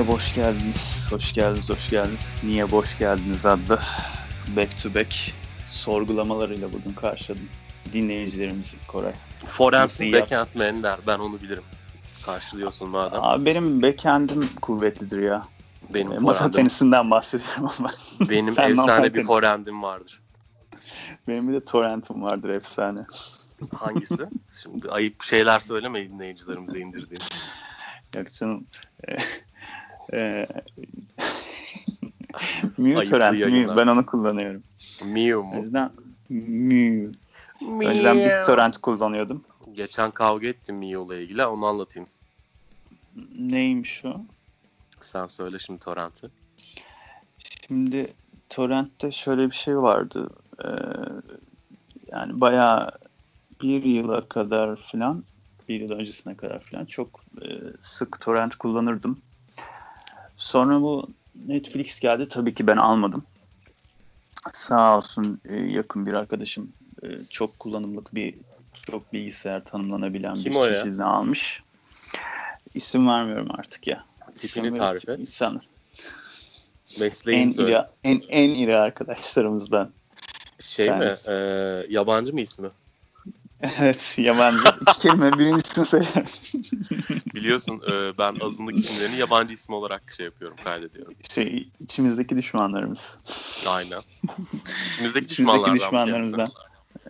Yine boş geldiniz. Hoş geldiniz, hoş geldiniz. Niye boş geldiniz adlı back to back sorgulamalarıyla bugün karşıladım dinleyicilerimizi Koray. Forensic backend man der. Ben onu bilirim. Karşılıyorsun madem. Abi benim backend'im kuvvetlidir ya. Benim E, Masa tenisinden bahsediyorum ama. Benim efsane bir tenis. forehand'im vardır. Benim bir de torrentim vardır efsane. Hangisi? Şimdi ayıp şeyler söyleme dinleyicilerimize indirdiğim. Yok canım. E, e, Mew torrent, Mew. Ben onu kullanıyorum. Mew O mu? yüzden Mew. Önceden BitTorrent kullanıyordum. Geçen kavga ettim Mew'la ilgili. Onu anlatayım. Neymiş o? Sen söyle şimdi torrent'i. Şimdi torrentte şöyle bir şey vardı. Ee, yani bayağı bir yıla kadar filan, bir yıl öncesine kadar filan çok e, sık torrent kullanırdım. Sonra bu Netflix geldi. Tabii ki ben almadım. Sağ olsun e, yakın bir arkadaşım e, çok kullanımlık bir çok bilgisayar tanımlanabilen Kim bir çeşidini almış. İsim vermiyorum artık ya. Tipini tarif et. insanlar Mesleğini en iri, en, en iri arkadaşlarımızdan. Şey mi? Ee, yabancı mı ismi? Evet yabancı. İki kelime birincisini söylerim. Biliyorsun e, ben azınlık isimlerini yabancı ismi olarak şey yapıyorum, kaydediyorum. Şey içimizdeki düşmanlarımız. Aynen. İçimizdeki İçimizdeki düşmanlarımızdan.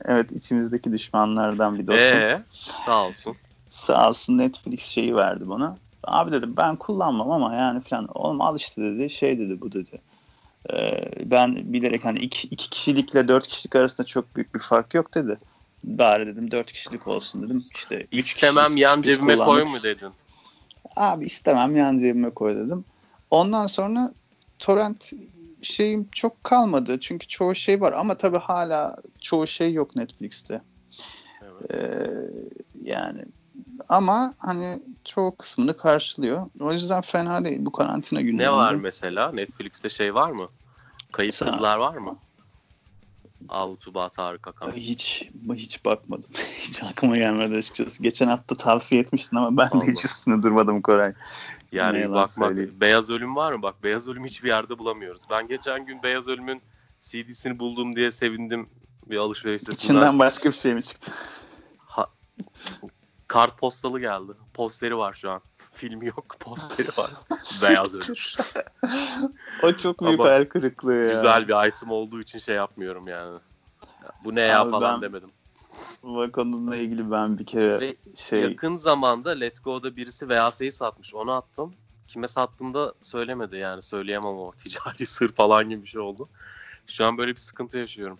Evet içimizdeki düşmanlardan bir dostum. Eee sağ olsun. Sağ olsun Netflix şeyi verdi bana. Abi dedi ben kullanmam ama yani falan. Oğlum al işte dedi. Şey dedi bu dedi. Ee, ben bilerek hani iki, iki kişilikle dört kişilik arasında çok büyük bir fark yok dedi. Bari dedim dört kişilik olsun dedim. İşte İstemem yan cebime kullandık. koy mu dedin? Abi istemem yan cebime koy dedim. Ondan sonra torrent şeyim çok kalmadı. Çünkü çoğu şey var ama tabii hala çoğu şey yok Netflix'te. Evet. Ee, yani ama hani çoğu kısmını karşılıyor. O yüzden fena değil bu karantina günlerinde. Ne var mesela? Netflix'te şey var mı? Kızlar var mı? Al Tuba Tarık Akan. Hiç hiç bakmadım. hiç aklıma gelmedi açıkçası. Geçen hafta tavsiye etmiştin ama ben Allah. de hiç üstüne durmadım Koray. Yani bakmak. söyleyeyim. Beyaz Ölüm var mı? Bak Beyaz Ölüm hiçbir yerde bulamıyoruz. Ben geçen gün Beyaz Ölüm'ün CD'sini buldum diye sevindim bir alışveriş sitesinden. İçinden başka bir şey mi çıktı? Ha- Kart postalı geldi. Posteri var şu an. Filmi yok, posteri var. Beyaz Ölüm. o çok büyük hayal kırıklığı ya. Güzel bir item olduğu için şey yapmıyorum yani. Ya Bu ne ya Abi falan ben- demedim. Bak onunla ilgili ben bir kere Ve şey yakın zamanda Let Go'da birisi VHS'yi satmış. Onu attım. Kime sattığımda söylemedi yani. Söyleyemem o ticari sır falan gibi bir şey oldu. Şu an böyle bir sıkıntı yaşıyorum.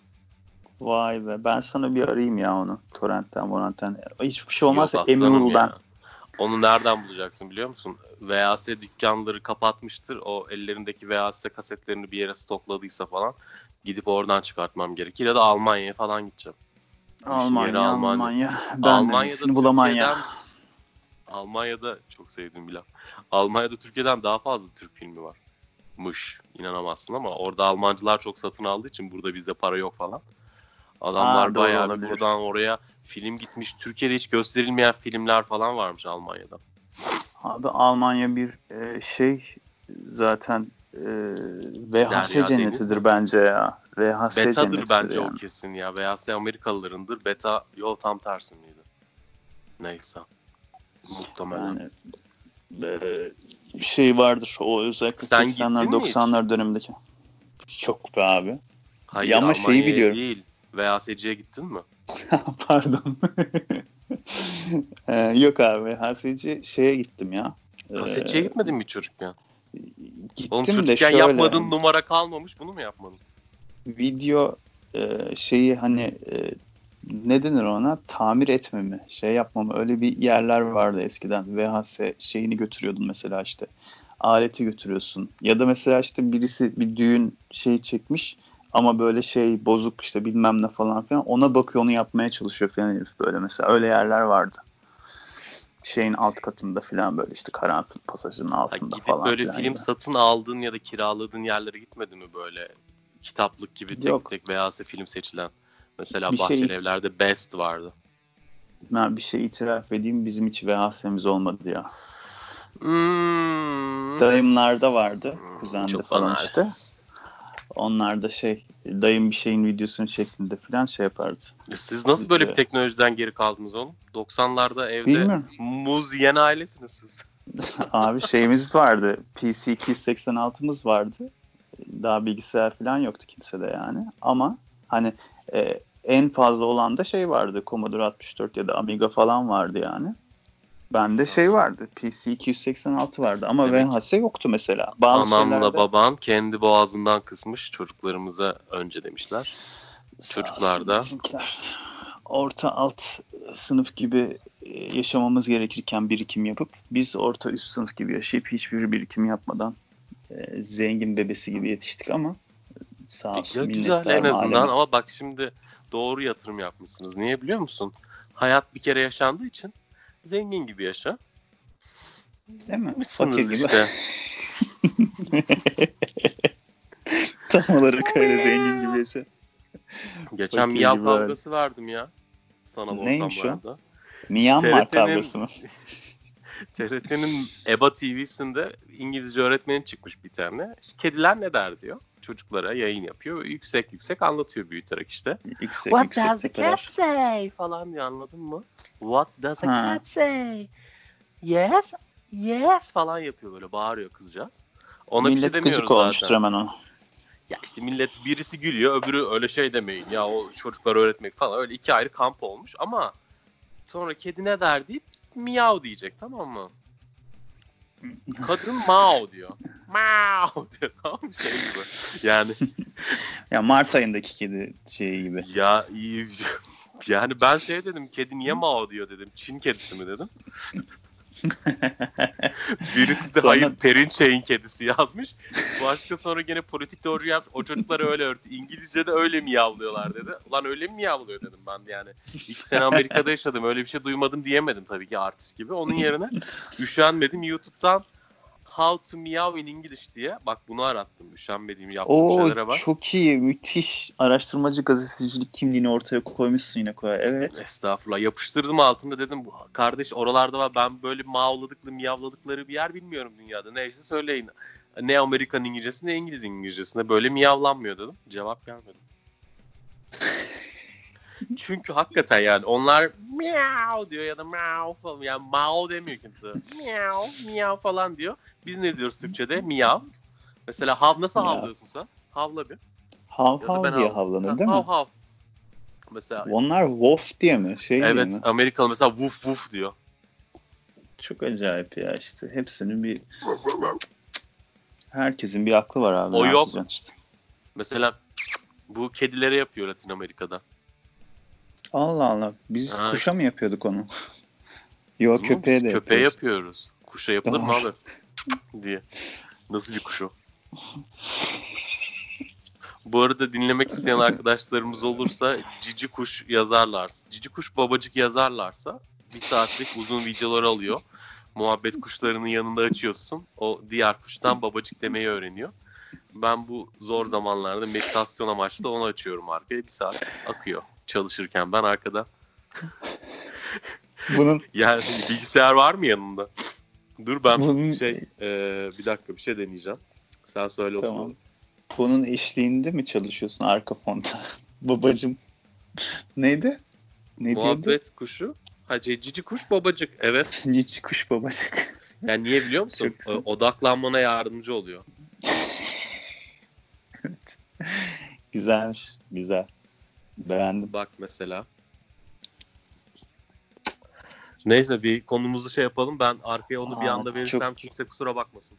Vay be ben sana bir arayayım ya onu torrentten morantten. Hiçbir şey olmazsa ya. Onu nereden bulacaksın biliyor musun? VHS dükkanları kapatmıştır. O ellerindeki VHS kasetlerini bir yere stokladıysa falan gidip oradan çıkartmam gerekir. Ya da Almanya'ya falan gideceğim. Almanya, Yeri Almanya. Almanya. Ben iyisini bulamanya. Almanya'da çok sevdiğim bir laf. Almanya'da Türkiye'den daha fazla Türk filmi var. Mış. İnanamazsın ama orada Almancılar çok satın aldığı için burada bizde para yok falan. Adamlar doğru bayağı bir olabilir. buradan oraya film gitmiş. Türkiye'de hiç gösterilmeyen filmler falan varmış Almanya'da. Abi Almanya bir e, şey zaten e, VHS Derya cennetidir deniz. bence ya. VHS Beta'dır bence yani. o kesin ya. VHS Amerikalılarındır. Beta yol tam tersindeydi. Neyse. Muhtemelen. Yani e, şey vardır o özellikle Sen 80'ler gittin mi hiç? 90'lar dönemindeki. Yok be abi. Hayır Ya ama şeyi biliyorum. değil. VHS'ciye gittin mi? Pardon. E, yok abi VHS'ci şeye gittim ya. E, Kasetçiye gitmedin mi çocukken? Gittim Oğlum de çocukken şöyle. yapmadığın numara kalmamış bunu mu yapmadın? video e, şeyi hani e, ne denir ona tamir etme mi şey yapma mı öyle bir yerler vardı eskiden VHS şeyini götürüyordun mesela işte aleti götürüyorsun ya da mesela işte birisi bir düğün şeyi çekmiş ama böyle şey bozuk işte bilmem ne falan filan ona bakıyor onu yapmaya çalışıyor falan herif böyle mesela öyle yerler vardı şeyin alt katında falan böyle işte karanfil pasajının Ha, altında gidip falan böyle filan film gibi. satın aldığın ya da kiraladığın yerlere gitmedin mi böyle kitaplık gibi tek Yok. tek VHS film seçilen? Mesela Bir şey- Bahçeli Evler'de Best vardı. Ben bir şey itiraf edeyim bizim hiç VHS'miz olmadı ya. Hmm. Dayımlarda vardı. Hmm, Kuzende falan işte. Onlar da şey dayım bir şeyin videosunu çektiğinde falan şey yapardı. Siz nasıl böyle bir teknolojiden geri kaldınız oğlum? 90'larda evde Bilmiyorum. muz yiyen ailesiniz siz. Abi şeyimiz vardı. PC 286'mız vardı. Daha bilgisayar falan yoktu kimsede yani. Ama hani e, en fazla olan da şey vardı. Commodore 64 ya da Amiga falan vardı yani. Bende şey vardı. PC 286 vardı ama Evet. VHS yoktu mesela. Bazı Anamla şeylerde baban kendi boğazından kısmış çocuklarımıza önce demişler. Sağ çocuklar olsun da- bizimkiler. Orta alt sınıf gibi e, yaşamamız gerekirken birikim yapıp biz orta üst sınıf gibi yaşayıp hiçbir birikim yapmadan e, zengin bebesi gibi yetiştik ama sağ olsun Ya güzel en azından aleme. ama bak şimdi doğru yatırım yapmışsınız. Niye biliyor musun? Hayat bir kere yaşandığı için zengin gibi yaşa. Değil mi? Fakir gibi. işte. Tam olarak öyle zengin gibi yaşa. Geçen Fakir miyav kavgası verdim ya. Sanal Neymiş o? Myanmar kavgası mı? TRT'nin EBA TV'sinde İngilizce öğretmeni çıkmış bir tane. İşte kediler ne der diyor. Çocuklara yayın yapıyor. ve Yüksek yüksek anlatıyor büyüterek işte. Yüksek What yüksek does tepeler. cat say falan diye anladın mı? What does a Ha. cat say? Yes, yes falan yapıyor böyle bağırıyor kızcağız. Ona bir şey Millet demiyoruz gıcık olmuştur hemen ona. Ya işte millet birisi gülüyor öbürü öyle şey demeyin ya o çocukları öğretmek falan öyle iki ayrı kamp olmuş ama sonra kedi ne der deyip miyav diyecek tamam mı? Kadın mao diyor. Mao diyor tamam mı şey gibi. Yani Ya Mart ayındaki kedi şeyi gibi. ya iyi yani ben şey dedim kedi niye mao diyor dedim. Çin kedisi mi dedim. Birisi de Sonra- hayır Perinçey'in kedisi yazmış. Başka sonra gene politik teori yapmış. O çocukları öyle örtü. İngilizce'de öyle mi yavlıyorlar dedi. Ulan öyle mi yavlıyor dedim ben yani. İki sene Amerika'da yaşadım. Öyle bir şey duymadım diyemedim tabii ki artist gibi. Onun yerine üşenmedim YouTube'dan How to Meow in English diye. Bak bunu arattım. Üşenmediğim yaptığım Oo şeylere bak. çok iyi, müthiş. Araştırmacı gazetecilik kimliğini ortaya koymuşsun yine koy. Evet. Estağfurullah. Yapıştırdım altında dedim "Bu- kardeş oralarda var ben böyle mavladıklı miyavladıkları bir yer bilmiyorum dünyada. Neyse söyleyin. Ne Amerikan İngilizcesi ne İngiliz İngilizcesinde böyle miyavlanmıyor dedim. Cevap gelmedi. Çünkü hakikaten yani onlar miau diyor ya da miau falan yani mao demiyor kimse. Miau miau falan diyor. Biz ne diyoruz Türkçe'de? Miyav. Mesela hav nasıl havlıyorsun sen? Havla bir. Hav hav diye hav- havlanır Ha, değil hav mi? hav. Mesela Onlar wolf diye mi? Şey diye Evet mi? Amerikalı mesela woof woof diyor. Çok acayip ya işte. Hepsinin bir herkesin bir aklı var abi. O yok. Işte. Mesela bu kedilere yapıyor Latin Amerika'da. Allah Allah. Biz Ha. kuşa mı yapıyorduk onu? Mi? köpeğe Biz de köpeğe yapıyoruz. yapıyoruz. Kuşa yapılır mı Doğru. abi? diye. Nasıl bir kuş o? Bu arada dinlemek isteyen arkadaşlarımız olursa cici kuş yazarlarsa, cici kuş babacık yazarlarsa bir saatlik uzun videolar alıyor. Muhabbet kuşlarının yanında açıyorsun. O diğer kuştan babacık demeyi öğreniyor. Ben bu zor zamanlarda meditasyon amaçlı onu açıyorum arkaya. Bir saat akıyor çalışırken ben arkada. Bunun Yani bilgisayar var mı yanında? Dur ben Bunun- şey eee, bir dakika bir şey deneyeceğim. Sen söyle Tamam. zaman. bunun eşliğinde mi çalışıyorsun arka fonda? Babacım. Neydi? Ne diyordu? Muhabbet kuşu. Ha cici kuş babacık. Evet. Cici kuş babacık. Yani niye biliyor musun? Çok Odaklanmana yardımcı oluyor. Güzelmiş. Güzel. Beğendim. Bak mesela. Neyse bir konumuzu şey yapalım. Ben arkaya onu bir Aa, anda verirsem çok- kimse kusura bakmasın.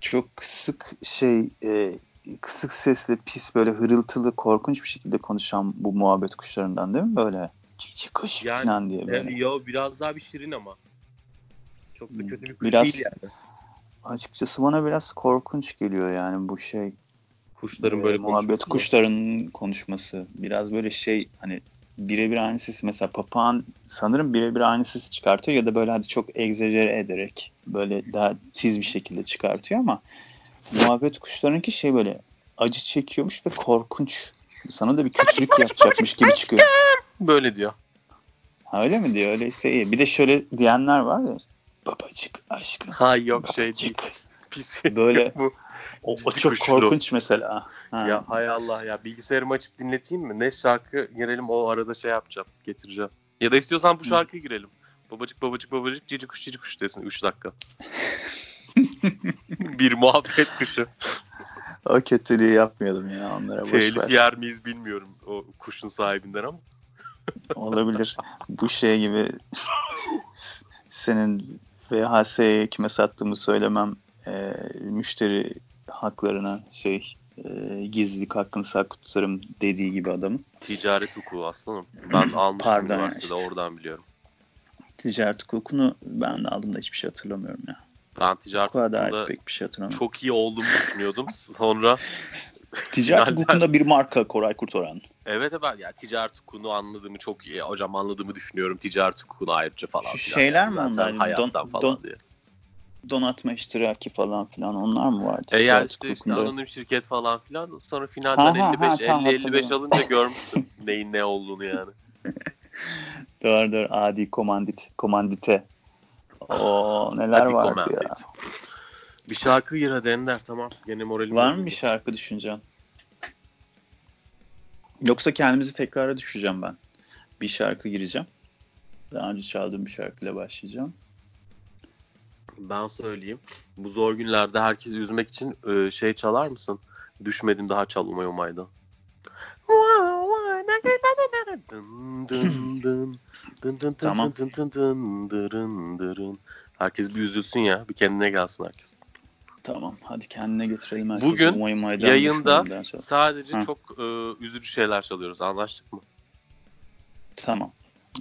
Çok kısık şey e, kısık sesli pis böyle hırıltılı korkunç bir şekilde konuşan bu muhabbet kuşlarından değil mi böyle? Cici kuş Yani, falan diye böyle. Yani, yo biraz daha bir şirin ama. Çok da kötü bir kuş Biraz- değil yani. Açıkçası bana biraz korkunç geliyor yani bu şey. Kuşların böyle muhabbet kuşlarının konuşması. Biraz böyle şey hani birebir aynı sesi mesela papağan sanırım birebir aynı sesi çıkartıyor ya da böyle hadi çok egzajere ederek böyle daha tiz bir şekilde çıkartıyor ama muhabbet kuşlarınki şey böyle acı çekiyormuş ve korkunç. Sana da bir kötülük yapacakmış gibi çıkıyor. Böyle diyor. Ha, öyle mi diyor? Öyleyse iyi. Bir de şöyle diyenler var ya. babacık aşkım. Ha yok şey değil. Pis. Böyle bu. O, o çok kuşlu. korkunç mesela. Ha. Ya hay Allah ya bilgisayarımı açıp dinleteyim mi? Ne şarkı girelim o arada şey yapacağım getireceğim. Ya da istiyorsan bu Hı. şarkıyı girelim. Babacık babacık babacık cici kuş cici kuş desin 3 dakika. bir muhabbet kuşu. O kötülüğü yapmayalım ya onlara Telif yer miyiz bilmiyorum o kuşun sahibinden ama. Olabilir. Bu şey gibi senin VHS'ye kime sattığımı söylemem e, müşteri haklarına şey e, gizlilik hakkını saklı tutarım dediği gibi adamın. Ticaret hukuku aslanım. Ben almıştım Pardon üniversitede işte. oradan biliyorum. Ticaret hukukunu ben de aldım da hiçbir şey hatırlamıyorum ya. Ben ticaret hukukunda pek bir şey hatırlamıyorum. çok iyi olduğumu düşünüyordum. Sonra Ticaret hukukunda bir marka Koray Kurtoran. evet ben ya ticaret hukukunu anladığımı çok iyi. Hocam anladığımı düşünüyorum. Ticaret hukukunu ayrıca falan. Şu şeyler mi Zaten onlar? Hayattan Don- falan don- diye. Donatma iştiraki falan filan onlar mı var? E yani işte, işte anonim şirket falan filan. Sonra finalden Ha, ha, 55 ha, tamam, 50 55 hatırlıyorum. alınca görmüştüm neyin ne olduğunu yani. Doğru doğru adi komandit, komandite. O neler Hadi vardı comment ya. Bir şarkı gir hadi Ender tamam. Gene moralim Var mı bir şarkı düşüncen? Yoksa kendimizi tekrara düşeceğim ben. Bir şarkı gireceğim. Daha önce çaldığım bir şarkıyla başlayacağım. Ben söyleyeyim. Bu zor günlerde herkesi üzmek için e, şey çalar mısın? Düşmedim daha çal Umay Umay'dan. Dın dın dın. Dın dın dın Tamam. dın dın dın dırın dırın. Herkes bir üzülsün ya. Bir kendine gelsin herkes. Tamam hadi kendine götürelim herkesi. Bugün Yayında sonra. sadece Hı. çok e, üzücü şeyler çalıyoruz. Anlaştık mı? Tamam.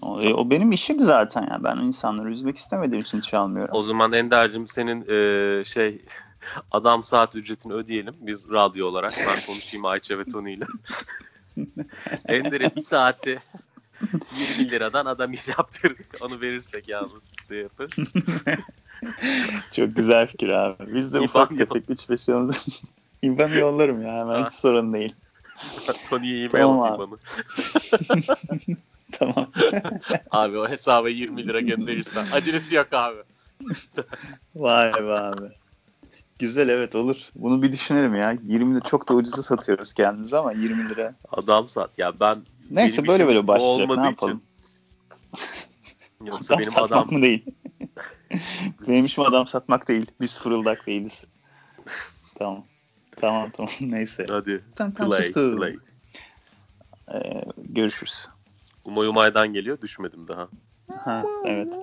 O, e, o benim işim zaten ya. Ben insanları üzmek istemediğim için çalmıyorum. O zaman Ender'cim senin e, şey adam saat ücretini ödeyelim biz radyo olarak. Ben konuşayım Ayça ve Tony ile. Ender'e bir saati 20 liradan adam iş yaptırdık. Onu verirsek yalnız diye yapar. Çok güzel fikir abi. Biz de İban ufak yol- tefek 3-5 yolda İban'ı yollarım ya hemen Ha. hiç sorun değil. Tony'ye e-mail Tamam bana. Tamam. Abi o hesaba 20 lira gönderirsen. Acelesi yok abi. Vay be abi. Güzel evet olur. Bunu bir düşünelim ya. 20 lira çok da ucuza satıyoruz kendimize ama 20 lira. Adam saat. Ya ben Neyse böyle böyle başlayacak. Ne yapalım? için- Yoksa Adam benim satmak adam mı değil? benim işim adam satmak değil. Biz fırıldak değiliz. tamam. Tamam tamam neyse. Hadi Tamam, tamam, play sustum. play. Ee, görüşürüz. Umay Umay'dan geliyor düşmedim daha. Ha, evet.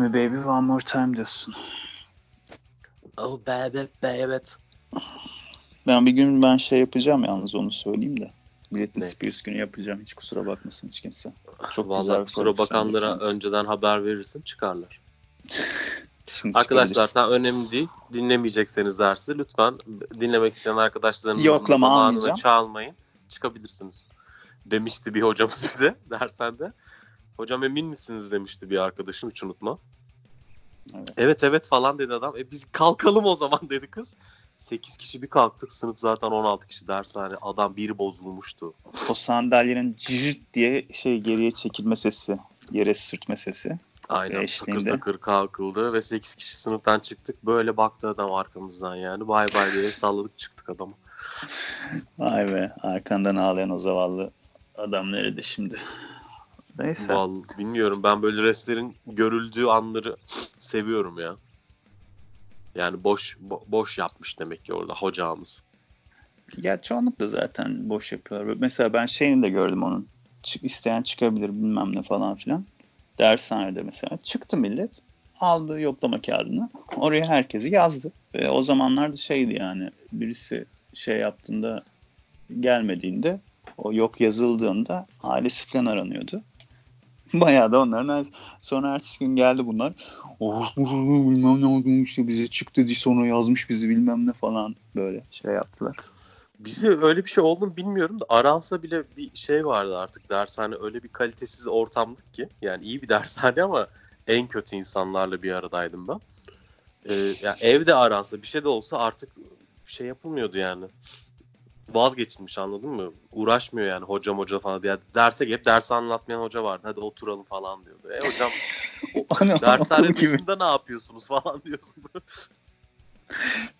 Me baby one more time diyorsun. Oh baby baby. Ben bir gün ben şey yapacağım yalnız onu söyleyeyim de. Britney Ne? Spears günü yapacağım. Hiç kusura bakmasın hiç kimse. Çok Vallahi kusura soru bakanlara önceden haber verirsin çıkarlar. Şimdi Arkadaşlar tam önemli değil. Dinlemeyecekseniz dersi lütfen dinlemek isteyen arkadaşlarınızın Yoklama zamanını almayacağım. çalmayın. Çıkabilirsiniz. Demişti bir hocamız bize dersende. Hocam emin misiniz demişti bir arkadaşım hiç unutma. Evet. Evet evet falan dedi adam. E biz kalkalım o zaman dedi kız. 8 kişi bir kalktık. Sınıf zaten 16 kişi dershane. Adam biri bozulmuştu. O sandalyenin cırt diye şey geriye çekilme sesi. Yere sürtme sesi. Aynen takır takır kalkıldı ve 8 kişi sınıftan çıktık. Böyle baktı adam arkamızdan yani. Bay bay diye salladık çıktık adamı. Vay be arkandan ağlayan o zavallı adam nerede şimdi? Neyse. Vallahi bilmiyorum ben böyle restlerin görüldüğü anları seviyorum ya. Yani boş bo- boş yapmış demek ki orada hocamız. Ya çoğunlukla zaten boş yapıyorlar. Mesela ben şeyini de gördüm onun. Çık, isteyen çıkabilir bilmem ne falan filan. Dershanede mesela. Çıktı millet. Aldı yoklama kağıdını. Oraya herkesi yazdı. Ve o zamanlarda şeydi yani. Birisi şey yaptığında gelmediğinde o yok yazıldığında ailesi falan aranıyordu. Bayağı da onların ailesi. Sonra ertesi gün geldi bunlar. Bilmem ne oldu işte bize çıktı diye sonra yazmış bizi bilmem ne falan böyle şey yaptılar. Bize öyle bir şey oldu bilmiyorum da Aralsa bile bir şey vardı artık dershane öyle bir kalitesiz ortamdık ki. Yani iyi bir dershane ama en kötü insanlarla bir aradaydım ben. Ee, ya evde aransa bir şey de olsa artık şey yapılmıyordu yani. Vazgeçilmiş anladın mı? Uğraşmıyor yani hocam hoca falan diye. Derse hep ders anlatmayan hoca vardı. Hadi oturalım falan diyordu. E hocam Ana, dershane dışında ne yapıyorsunuz falan diyorsun.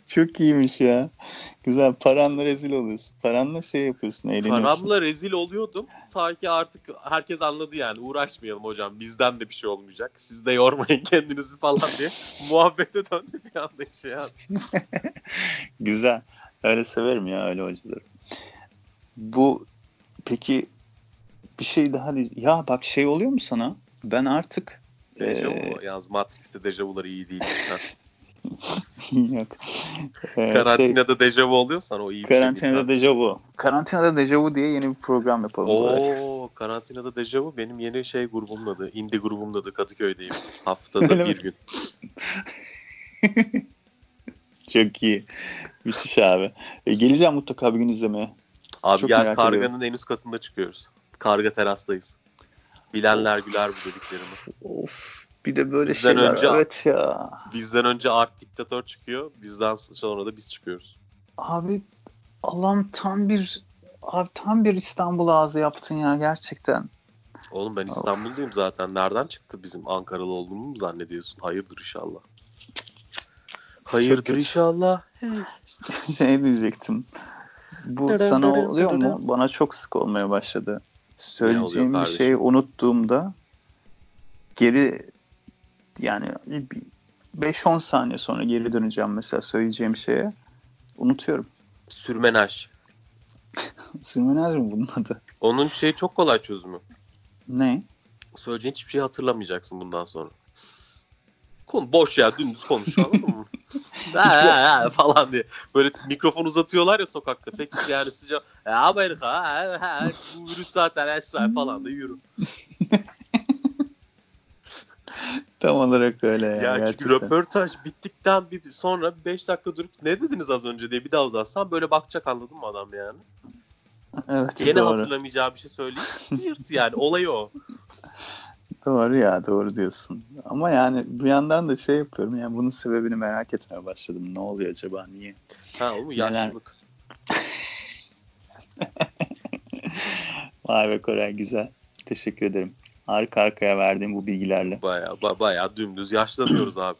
Çok iyiymiş ya. Güzel. Paranla rezil oluyorsun. Paranla şey yapıyorsun. Eğleniyorsun. Paramla rezil oluyordum. Ta ki artık herkes anladı yani. Uğraşmayalım hocam. Bizden de bir şey olmayacak. Siz de yormayın kendinizi falan diye. Muhabbete döndü bir anda işe yani. Güzel. Öyle severim ya öyle hocaları. Bu peki bir şey daha değil. Ya bak şey oluyor mu sana? Ben artık Dejavu. Ee, Yalnız Matrix'te dejavular iyi değil. Yok. Ee, şey, Karantinada dejavu oluyorsan o iyi bir şey karantinada dejavu. Karantinada dejavu diye yeni bir program yapalım. bari. Oo, karantinada dejavu benim yeni şey grubumun adı. Indie grubumun adı Kadıköy'deyim. Haftada bir gün. Çok iyi. Müthiş abi. E, geleceğim mutlaka bir gün izlemeye. Abi Çok gel karganın ediyorum. en üst katında çıkıyoruz. Karga terastayız. Bilenler güler bu dediklerimi. Of. Bir de böyle Bizden şeyler. önce- Evet ya. Bizden önce Art Diktatör çıkıyor. Bizden sonra da biz çıkıyoruz. Abi Allah'ım tam bir abi tam bir İstanbul ağzı yaptın ya gerçekten. Oğlum ben İstanbul'dayım zaten. Nereden çıktı bizim Ankaralı olduğumu mu zannediyorsun? Hayırdır inşallah. Hayırdır inşallah. şey diyecektim. Bu sana oluyor mu? Bana çok sık olmaya başladı. Söyleyeceğim bir şeyi unuttuğumda geri yani 5-10 saniye sonra geri döneceğim mesela söyleyeceğim şeye. Unutuyorum. Sürmenaj. Sürmenez mi bunun adı? Onun şey çok kolay çözümü. Ne? Söyleyeceğin hiçbir şey hatırlamayacaksın bundan sonra. Konu boş ya dümdüz konuşuyor anladın mı? ha, ha, ha, falan diye. Böyle mikrofon uzatıyorlar ya sokakta. Pek yani sizce e, ya Amerika ha, ha, bu virüs zaten Esra falan da yürü. Tam olarak öyle ya. ya gerçekten. Çünkü röportaj bittikten bir sonra 5 dakika durup ne dediniz az önce diye bir daha uzatsan böyle bakacak anladın mı adam yani? Evet, Gene doğru. hatırlamayacağı bir şey söyleyip yırt yani olayı o. Doğru ya doğru diyorsun. Ama yani bir yandan da şey yapıyorum yani bunun sebebini merak etmeye başladım. Ne oluyor acaba niye? Ha o mu yaşlılık. Vay be Koray güzel. Teşekkür ederim. Arka arkaya verdiğim bu bilgilerle. Baya ba- bayağı dümdüz yaşlanıyoruz abi.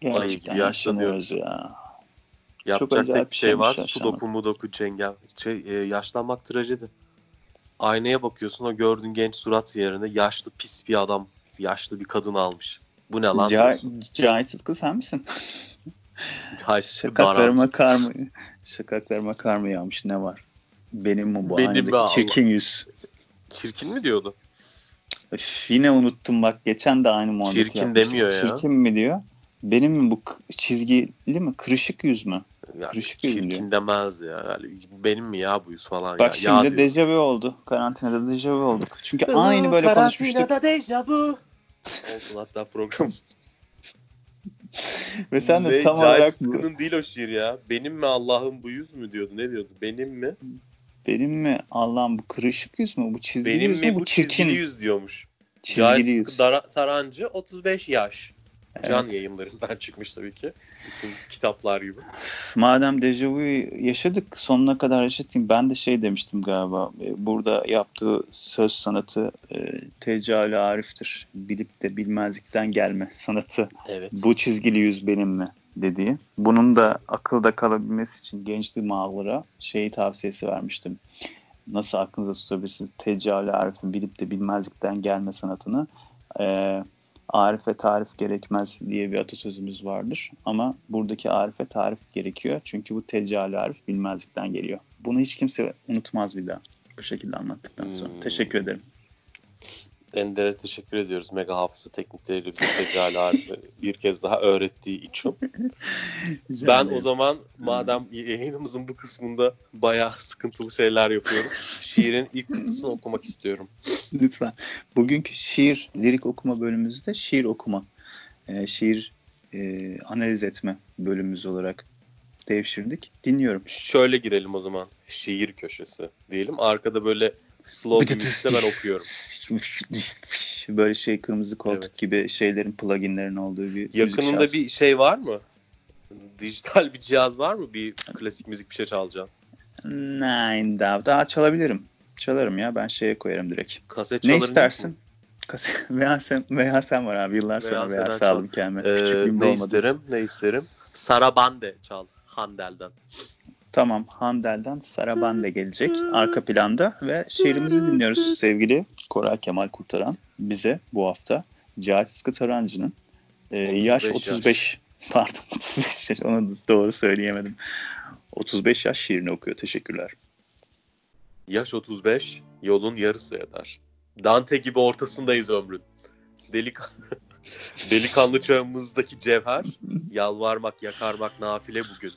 Gerçekten gibi yaşlanıyoruz ya. Yapacak tek bir şey var. şeymiş Sudoku mudoku cengel. Şey, e, yaşlanmak trajedi. Aynaya bakıyorsun o gördüğün genç surat yerine yaşlı pis bir adam, yaşlı bir kadın almış. Bu ne lan? Ca. Cahit Sıtkı sen misin? Yaşlı Şakaklarıma kar mı? Şakaklarıma kar mı yağmış ne var? Benim mi bu Benim aynadaki çirkin yüz? Çirkin mi diyordu? Üf, yine unuttum bak geçen de aynı muhabbeti Çirkin yapmıştık. demiyor ya. Çirkin mi diyor? Benim mi bu çizgili mi? Kırışık yüz mü? Yani Kırışık yüzlü. çirkin demez ya. Yani benim mi ya bu yüz falan Bak ya. şimdi ya dejavu oldu. Karantinada dejavu olduk. Çünkü aynı böyle konuşmuştuk. dejavu. Olsun hatta program. Ve sen de Ne, tam olarak Sıtkı'nın değil o şiir ya. Benim mi Allah'ım bu yüz mü diyordu. Ne diyordu? Benim mi? benim mi Allah'ım bu kırışık yüz mü? Bu çizgili Benim yüz mü? mi Bu bu çirkin çizgili yüz diyormuş. çizgili Cahit yüz. Tarancı 35 yaş. Can Evet. yayınlarından çıkmış tabii ki. Bütün kitaplar gibi. Madem dejavuyu yaşadık sonuna kadar yaşatayım. Ben de şey demiştim galiba. e, Burada yaptığı söz sanatı e, tecali ariftir. Bilip de bilmezlikten gelme sanatı. Evet. Bu çizgili yüz benim mi dediği. Bunun da akılda kalabilmesi için gençlik mağlara şeyi tavsiyesi vermiştim. Nasıl aklınıza tutabilirsiniz? Tecali arifin bilip de bilmezlikten gelme sanatını. Ee, Arife tarif gerekmez diye bir atasözümüz vardır. Ama buradaki arife tarif gerekiyor. Çünkü bu tecali arif bilmezlikten geliyor. Bunu hiç kimse unutmaz bir daha. Bu şekilde anlattıktan sonra. Hmm. Teşekkür ederim. Ender'e teşekkür ediyoruz. Mega hafıza teknikleriyle bize Tecali Arif'i bir kez daha öğrettiği için. Ben o zaman madem yayınımızın bu kısmında bayağı sıkıntılı şeyler yapıyoruz. Şiirin ilk kıtasını okumak istiyorum. Lütfen. Bugünkü şiir, lirik okuma bölümümüzde şiir okuma, e, şiir e, analiz etme bölümümüz olarak devşirdik. Dinliyorum. Şöyle girelim o zaman. Şiir köşesi diyelim. Arkada böyle slow müzikte ben okuyorum. Böyle şey kırmızı koltuk Evet. gibi şeylerin pluginlerin olduğu bir Yakınında bir şey var mı? Dijital bir cihaz var mı? Bir klasik müzik bir şey çalacaksın. Nein, daha, daha çalabilirim. Çalarım ya ben şeye koyarım direkt. Kaset Ne istersin? mu? Kase- VHS, VHS var abi. Yıllar sonra çal. aldım kendime. Ee, ne isterim? Ne isterim? Sarabande çal. Handel'den. Tamam Handel'den Sarabande gelecek arka planda ve şiirimizi dinliyoruz sevgili Koray Kemal Kurtaran bize bu hafta Cahit Sıtkı Tarancı'nın e, yaş 35 yaş. 35 pardon 35 yaş onu doğru söyleyemedim 35 yaş şiirini okuyor teşekkürler. Yaş 35, yolun yarısı eder. Dante gibi ortasındayız ömrün. Delik Delikanlı çağımızdaki cevher, yalvarmak, yakarmak nafile bugün.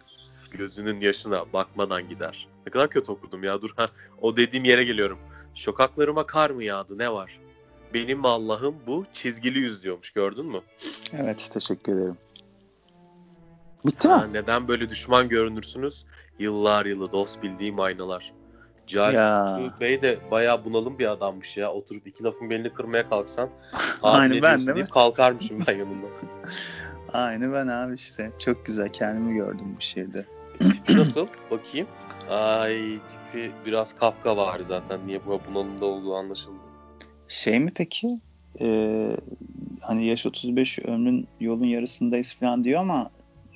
Gözünün yaşına bakmadan gider. Ne kadar kötü okudum ya dur ha. O dediğim yere geliyorum. Sokaklarıma kar mı yağdı ne var? Benim Allah'ım bu çizgili yüz diyormuş gördün mü? Evet teşekkür ederim. Bitti Ha, mi? neden böyle düşman görünürsünüz? Yıllar yılı dost bildiğim aynalar. Sıtkı Bey de bayağı bunalım bir adammış ya. Oturup iki lafın belini kırmaya kalksan. Aynı ben değil mi? kalkarmışım ben yanında. Aynı ben abi işte çok güzel kendimi gördüm bu şiirde. Tipi nasıl? Bakayım. Ay tipi biraz Kafka var zaten. Niye bu bunalımda olduğu anlaşıldı. Şey mi peki? Ee, hani yaş 35 ömrün yolun yarısındayız falan diyor ama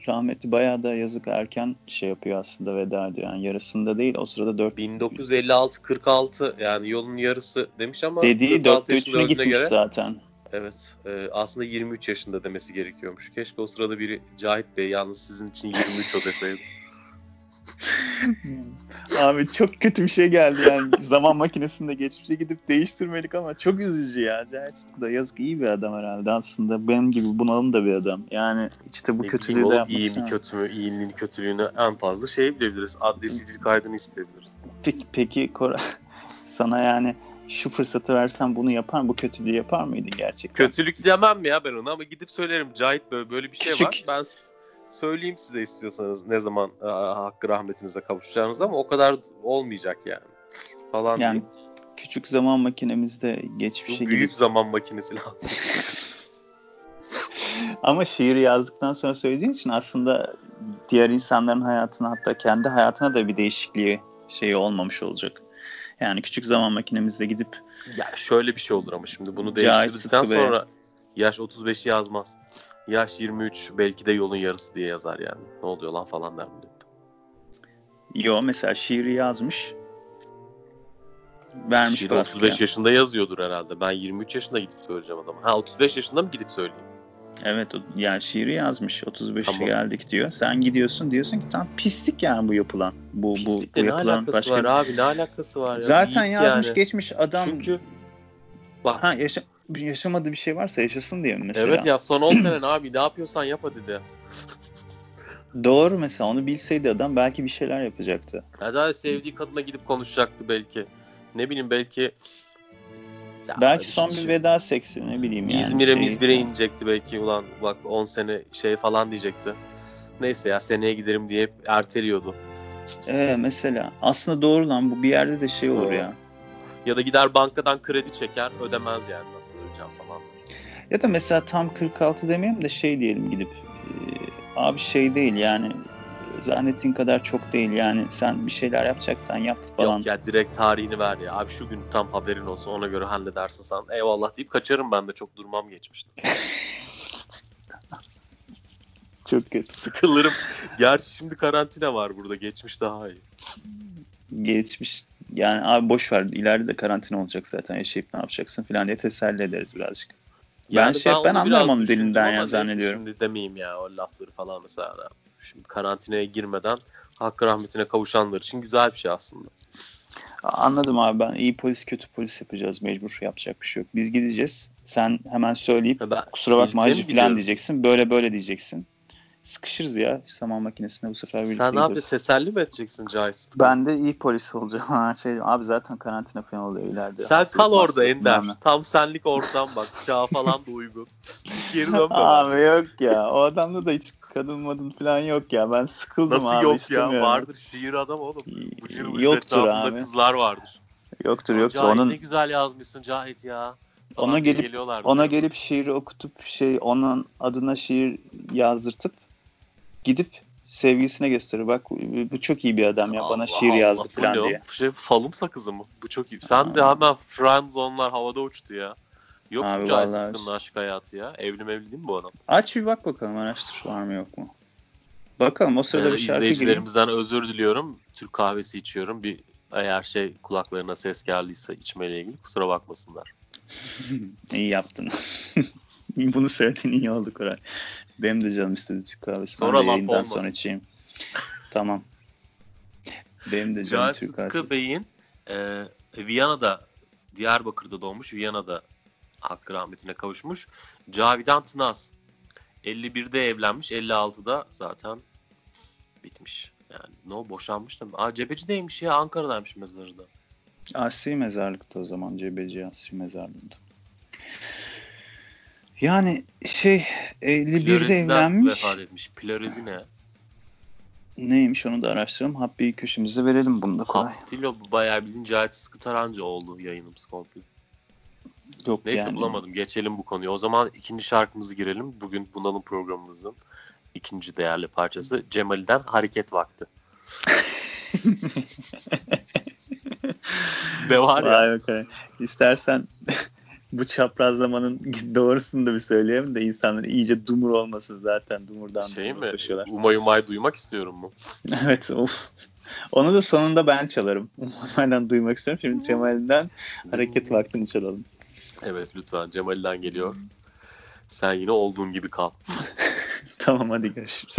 rahmetli bayağı da yazık erken şey yapıyor aslında veda ediyor. Yani yarısında değil o sırada 4 1956-46 yani yolun yarısı demiş ama dediği 46 4 yaşında 3'üne öldüğüne gitmiş göre zaten. evet e, aslında 23 yaşında demesi gerekiyormuş. Keşke o sırada biri Cahit Bey yalnız sizin için 23 o deseydi. Abi çok kötü bir şey geldi yani. Zaman makinesinde geçmişe gidip değiştirmelik ama çok üzücü ya. Cahit Sıtkı da yazık iyi bir adam herhalde aslında. Benim gibi bunalım da bir adam. Yani işte bu Ne kötülüğü de yapmak iyi mi istemem. kötü mü, iyiliğini kötülüğünü en fazla şey bilebiliriz. Adli sicil kaydını isteyebiliriz. Peki, peki Koray, sana yani şu fırsatı versen bunu yapar bu kötülüğü yapar mıydı gerçekten? Kötülük demem mi ya ben ona ama gidip söylerim. Cahit böyle böyle bir şey Küçük. var. Ben söyleyeyim size istiyorsanız ne zaman aa, hakkı rahmetinize kavuşacağınız ama o kadar olmayacak yani. Falan Yani diyeyim. küçük zaman makinemizde geçmişe büyük gidip zaman makinesi lazım. ama şiir yazdıktan sonra söylediğin için aslında diğer insanların hayatına hatta kendi hayatına da bir değişikliği şeyi olmamış olacak. Yani küçük zaman makinemizde gidip ya şöyle bir şey olur ama şimdi bunu değiştirdikten sonra yaş 35'i yazmaz. Yaş 23 belki de yolun yarısı diye yazar yani. Ne oluyor lan falan der millet. yo mesela şiiri yazmış vermiş Şiir baskıya. 35 yaşında yazıyordur herhalde. Ben 23 yaşında gidip söyleyeceğim adama. Ha 35 yaşında mı gidip söyleyeyim? Evet yani şiiri yazmış 35'e Tamam. geldik diyor. Sen gidiyorsun diyorsun ki tam pislik yani bu yapılan. Bu bu, bu Pislikle ne yapılan alakası başka var abi? Ne alakası var ya? Zaten Yiğit yazmış yani. geçmiş adam Çünkü bak ha yaşa yaşamadığı bir şey varsa yaşasın diye mi mesela? evet ya son 10 senen abi ne yapıyorsan yap hadi de. Doğru mesela onu bilseydi adam belki bir şeyler yapacaktı. Ya da sevdiği kadına gidip konuşacaktı belki. Ne bileyim belki Ya belki son bir veda seksi ne bileyim yani. İzmir'e şey- İzmir'e inecekti belki ulan bak 10 sene şey falan diyecekti. Neyse ya seneye giderim diye hep erteliyordu. Ee, mesela aslında doğru lan bu bir yerde de şey olur ya. Ya da gider bankadan kredi çeker ödemez yani nasıl ödeyeceğim falan. Ya da mesela tam 46 demeyeyim de şey diyelim gidip e, abi şey değil yani zannettiğin kadar çok değil yani sen bir şeyler yapacaksan yap falan. Yok ya direkt tarihini ver ya. Abi şu gün tam haberin olsun ona göre halledersin sen. Eyvallah deyip kaçarım ben de çok durmam geçmişti. Çok kötü. Sıkılırım. Gerçi şimdi karantina var burada. Geçmiş daha iyi. Geçmiş yani abi boş ver ileride de karantina olacak zaten yaşayıp ne yapacaksın falan diye teselli ederiz birazcık. Ben Yani şey ben onu anlarım onun dilinden ya zannediyorum. Şimdi demeyeyim ya o lafları falan mesela. Şimdi karantinaya girmeden hakkı rahmetine kavuşanlar için güzel bir şey aslında. Anladım abi ben iyi polis kötü polis yapacağız mecbur yapacak bir şey yok. Biz gideceğiz sen hemen söyleyip ben kusura bakma hacı falan diyeceksin böyle böyle diyeceksin. Sıkışırız ya zaman makinesine bu sefer birlikte Sen ne abi teselli mi edeceksin Cahit? Ben de iyi polis olacağım. Ha, şey, abi zaten karantina falan oluyor ileride. Sen Hastalık, kal orada Ender. bilmem Tam senlik ortam bak. Çağ falan da uygun. Geri dönme. Abi yok ya. O adamda da hiç kadın madın falan yok ya. Ben sıkıldım Nasıl abi. yok ya? istemiyorum. Vardır şiir adam oğlum. Bıcır bıcır Yoktur abi. kızlar vardır. Yoktur yoktur. Cahit Onun ne güzel yazmışsın Cahit ya. Falan Ona gelip- ona gelip şiiri okutup şey onun adına şiir yazdırtıp gidip sevgilisine gösterir. Bak bu, çok iyi bir adam ya. Bana Allah şiir Allah, yazdı falan diye. Şey, falım sakızı mı? Bu çok iyi. Sen de hemen friendzone'lar havada uçtu ya. Yok Abi mu Sıtkı'nın aşk hayatı ya? Evli mevli değil mi bu adam? Aç bir bak bakalım araştır var mı yok mu. Bakalım o sırada Ee, bir şarkı gireyim. izleyicilerimizden özür diliyorum. Türk kahvesi içiyorum. Bir eğer şey kulaklarına ses geldiyse içmeyle ilgili kusura bakmasınlar. İyi yaptın. Bunu söylediğin iyi oldu Koray. Benim de canım istedi Türk kahvesi. Sonra Ben de yayından olmasın. sonra içeyim. tamam. Benim de canım Cahit Türk Sıtkı kahvesi. Bey'in e, Viyana'da, Diyarbakır'da doğmuş. Viyana'da hakkı rahmetine kavuşmuş. Cavidan Tınaz. 51'de evlenmiş. 56'da zaten bitmiş. Yani no boşanmış da mı? Aa Cebeci'deymiş ya. Ankara'daymış mezarı da. Asi mezarlıkta o zaman. Cebeci Asi mezarlığında. Yani şey 51'de Ploreziden evlenmiş. vefat etmiş. Plorezi ne? Neymiş onu da araştıralım. Happy köşemize verelim bunu da Koray. Haptilo bu bayağı bildiğin Cahit Sıtkı Tarancı oldu yayınımız komple. Yok Neyse yani. bulamadım. Geçelim bu konuyu. O zaman ikinci şarkımızı girelim. Bugün Bunalım programımızın ikinci değerli parçası Cemal'den Hareket Vakti. ne var ya? Vay Koray. İstersen bu çaprazlamanın doğrusunu da bir söyleyeyim de insanlar iyice dumur olmasın zaten. Dumurdan Şey dumura mi? koşuyorlar. Umay umay duymak istiyorum mu? Evet. Of. Onu da sonunda ben çalarım. Umarım duymak istiyorum. Şimdi Cemal'den hareket vaktini çalalım. Evet lütfen Cemal'den geliyor. Sen yine olduğun gibi kal. Tamam hadi görüşürüz.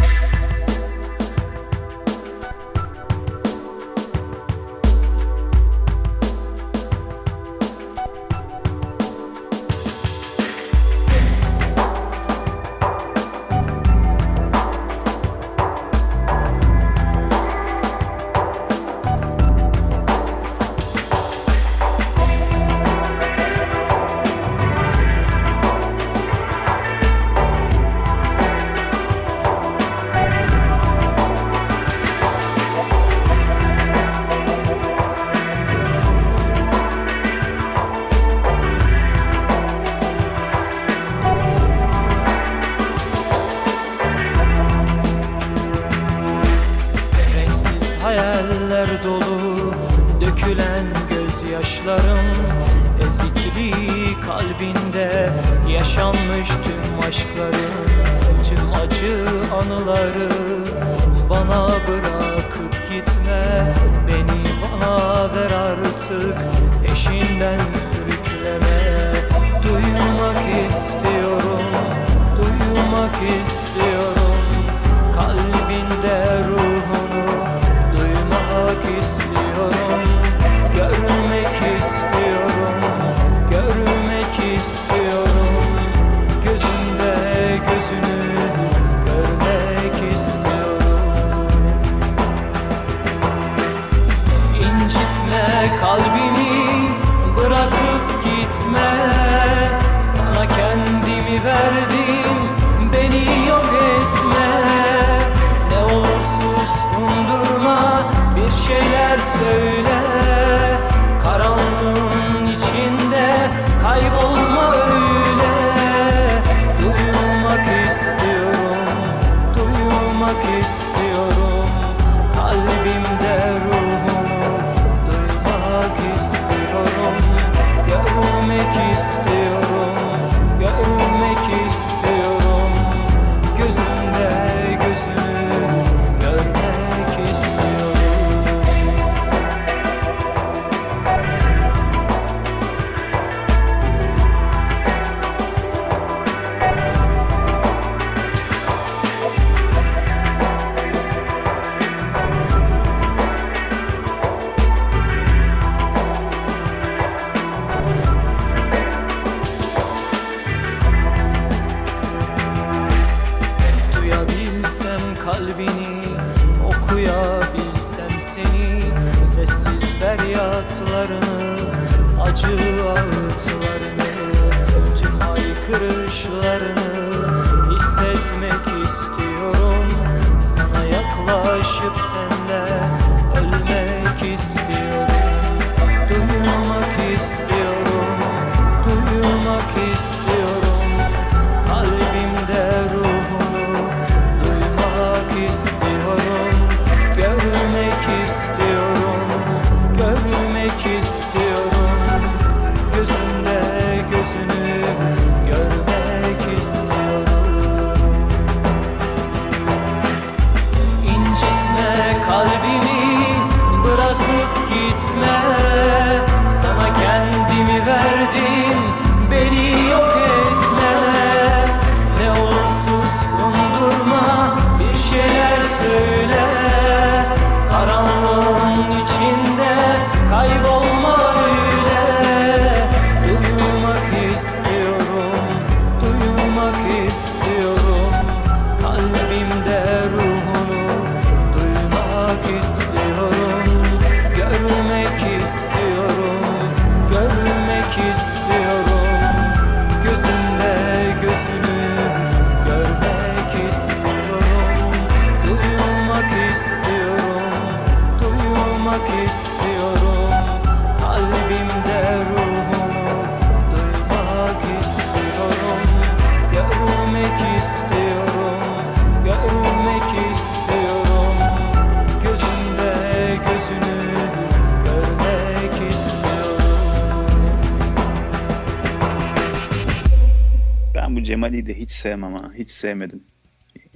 Cemali'yi de hiç sevmem ha. Hiç sevmedim.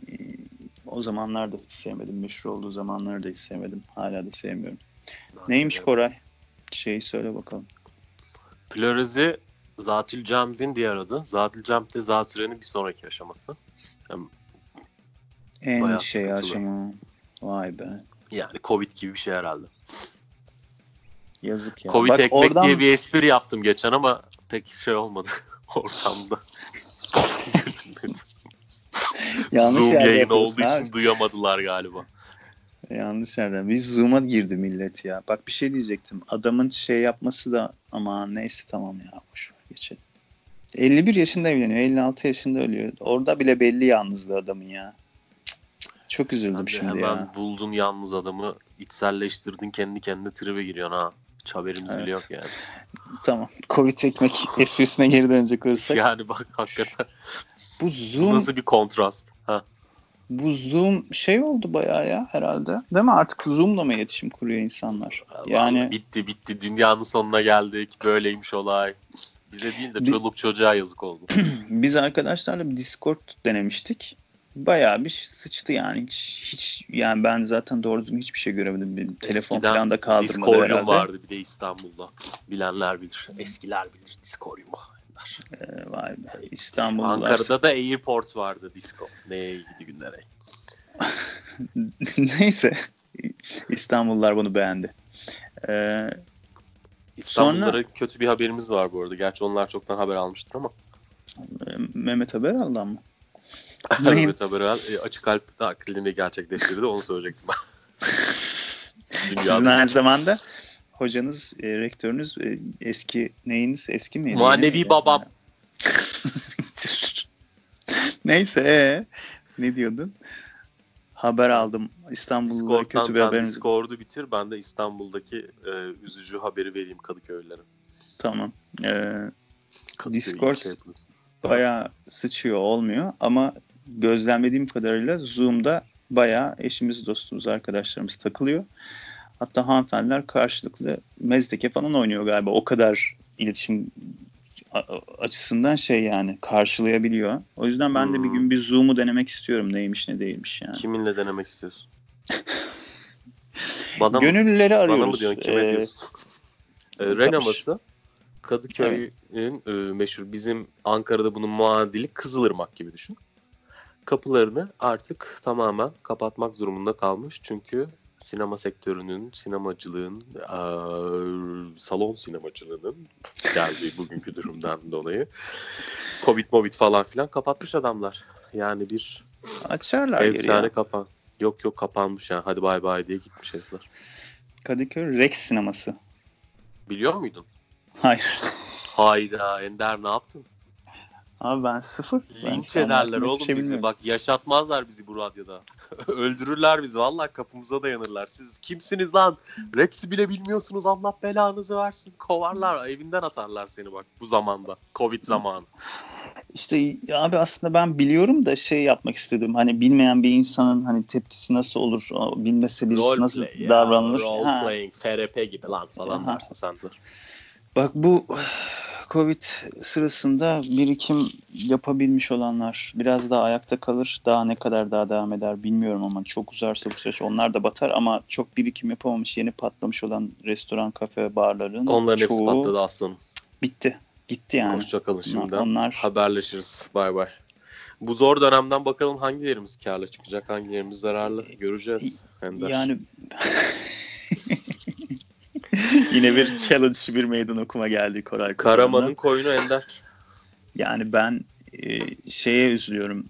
Ee, O zamanlarda hiç sevmedim. Meşhur olduğu zamanları da hiç sevmedim. Hala da sevmiyorum. Neymiş Koray? Şeyi söyle bakalım. Plörezi Zatül Cem'in diğer adı. Zatül Cem de zatürenin bir sonraki aşaması. Hem En şey aşama. Vay be. yani Covid gibi bir şey herhalde. Yazık ya. Covid Bak ekmek oradan diye bir espri yaptım geçen ama pek şey olmadı ortamda. yanlış Zoom yayın olduğu abi. için duyamadılar galiba. Yanlış yerden. Bir Zoom'a girdi millet ya. Bak bir şey diyecektim. Adamın şey yapması da ama neyse tamam ya. Boş geçelim. 51 yaşında evleniyor. 56 yaşında ölüyor. Orada bile belli yalnızlığı adamın ya. Cık, cık. Çok üzüldüm Sen şimdi hemen ya. buldun yalnız adamı içselleştirdin kendi kendine tribe giriyorsun ha. Hiç haberimiz Evet. bile yok yani. Tamam. Covid ekmek esprisine geri dönecek olursak. Yani bak hakikaten Bu Zoom nasıl bir kontrast. Ha. bu Zoom şey oldu bayağı ya herhalde. Değil mi? Artık Zoom'la mı iletişim kuruyor insanlar? Vallahi Yani bitti bitti dünyanın sonuna geldik. Böyleymiş olay. Bize değil de çoluk çocuğa yazık oldu. Biz arkadaşlarla bir Discord denemiştik. Bayağı bir sıçtı yani. Hiç, hiç yani ben zaten doğru düzgün hiçbir şey göremedim. Bir telefon Eskiden falan da kaldırmadı Discordium herhalde. vardı bir de İstanbul'da. Bilenler bilir. Eskiler bilir. Discordium. Ee, vay be. İstanbul'da Ankara'da da Airport vardı disco. Neye gidi günlere. Neyse. İstanbullular bunu beğendi. Ee, İstanbul'lara kötü bir haberimiz var bu arada. Gerçi onlar çoktan haber almıştır ama. Mehmet Haberal'dan mı? Neyin? Haberel e, açık kalp taklidini gerçekleştirdi. Onu söyleyecektim ben. Sizin aynı zamanda hocanız, e, rektörünüz e, eski neyiniz? Eski mi? Manevi Yeni mi? babam. Neyse ee, ne diyordun? Haber aldım. İstanbullulara Discord'dan kötü bir haberimiz. Discord'u bitir. Ben de İstanbul'daki e, üzücü haberi vereyim Kadıköylülere. Tamam. Ee, Discord- şey bayağı sıçıyor olmuyor ama gözlemlediğim kadarıyla Zoom'da bayağı eşimiz, dostumuz, arkadaşlarımız takılıyor. Hatta hanımefendiler karşılıklı mezdeke falan oynuyor galiba. O kadar iletişim açısından şey yani karşılayabiliyor. O yüzden ben de bir Hmm. gün bir Zoom'u denemek istiyorum. Neymiş ne değilmiş yani. Kiminle denemek istiyorsun? Bana mı? Gönüllüleri arıyoruz. Bana mı diyorsun? Kime Ee, diyorsun? e, yapmış. Renaması Kadıköy'ün e, meşhur bizim Ankara'da bunun muadili Kızılırmak gibi düşün. Kapılarını artık tamamen kapatmak durumunda kalmış. Çünkü sinema sektörünün, sinemacılığın, salon sinemacılığının geldiği bugünkü durumdan dolayı Covid Movid falan filan kapatmış adamlar. Yani bir açarlar efsane kapan. Yok yok kapanmış yani hadi bay bay diye gitmiş herifler. Kadıköy Rex sineması. Biliyor muydun? Hayır. Hayda Ender ne yaptın? Abi ben sıfır. Linç ederler oğlum şey bizi. bilmiyorum. Bak yaşatmazlar bizi bu radyoda. Öldürürler bizi. Vallahi kapımıza dayanırlar. Siz kimsiniz lan? Rex'i bile bilmiyorsunuz. Allah belanızı versin. Kovarlar. Evinden atarlar seni bak bu zamanda. Covid zamanı. İşte ya abi aslında ben biliyorum da şey yapmak istedim. Hani bilmeyen bir insanın hani tepkisi nasıl olur? Bilmese birisi nasıl Roleplay ya, davranılır? Role Ha. playing. FRP gibi lan falan Aha. dersin sen de. Bak bu Covid sırasında birikim yapabilmiş olanlar biraz daha ayakta kalır. Daha ne kadar daha devam eder bilmiyorum ama çok uzarsa bu süreç onlar da batar ama çok birikim yapamamış yeni patlamış olan restoran, kafe, barların Onların hepsi çoğu patladı aslanım. bitti. Gitti yani. Hoşçakalın şimdiden. Onlar Haberleşiriz. Bay bay. Bu zor dönemden bakalım hangilerimiz karlı çıkacak, hangilerimiz zararlı göreceğiz. Ender. Yani yine bir challenge bir meydan okuma geldi Koray Karaman'ın koyunu Ender. Yani ben e, şeye üzülüyorum.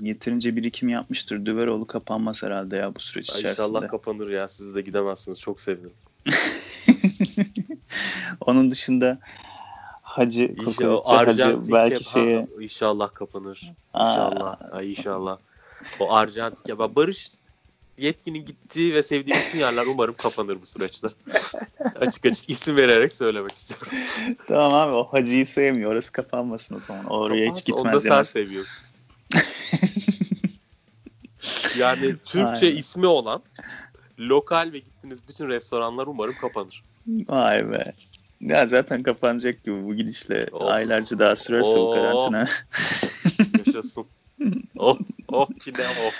Yeterince birikim yapmıştır. Düveroğlu kapanmaz herhalde ya bu süreç Ay içerisinde. İnşallah kapanır ya. Siz de gidemezsiniz. Çok sevinirim. Onun dışında Hacı, Kokoreççi Hacı belki şeye İnşallah kapanır. Aa. İnşallah. Ay inşallah. O Arjantin kebap. Barış yetkinin gittiği ve sevdiği bütün yerler umarım kapanır bu süreçte. açık açık isim vererek söylemek istiyorum. tamam abi o Hacı'yı sevmiyor. Orası kapanmasın o zaman. Oraya hiç Kapansın, Onu da gitmez sen seviyorsun. yani Türkçe Aynen. ismi olan lokal ve gittiğiniz bütün restoranlar umarım kapanır. Vay be. Ya zaten kapanacak gibi bu gidişle Oh. aylarca daha sürerse bu Oh. karantina. Yaşasın. oh, oh ki ne oh.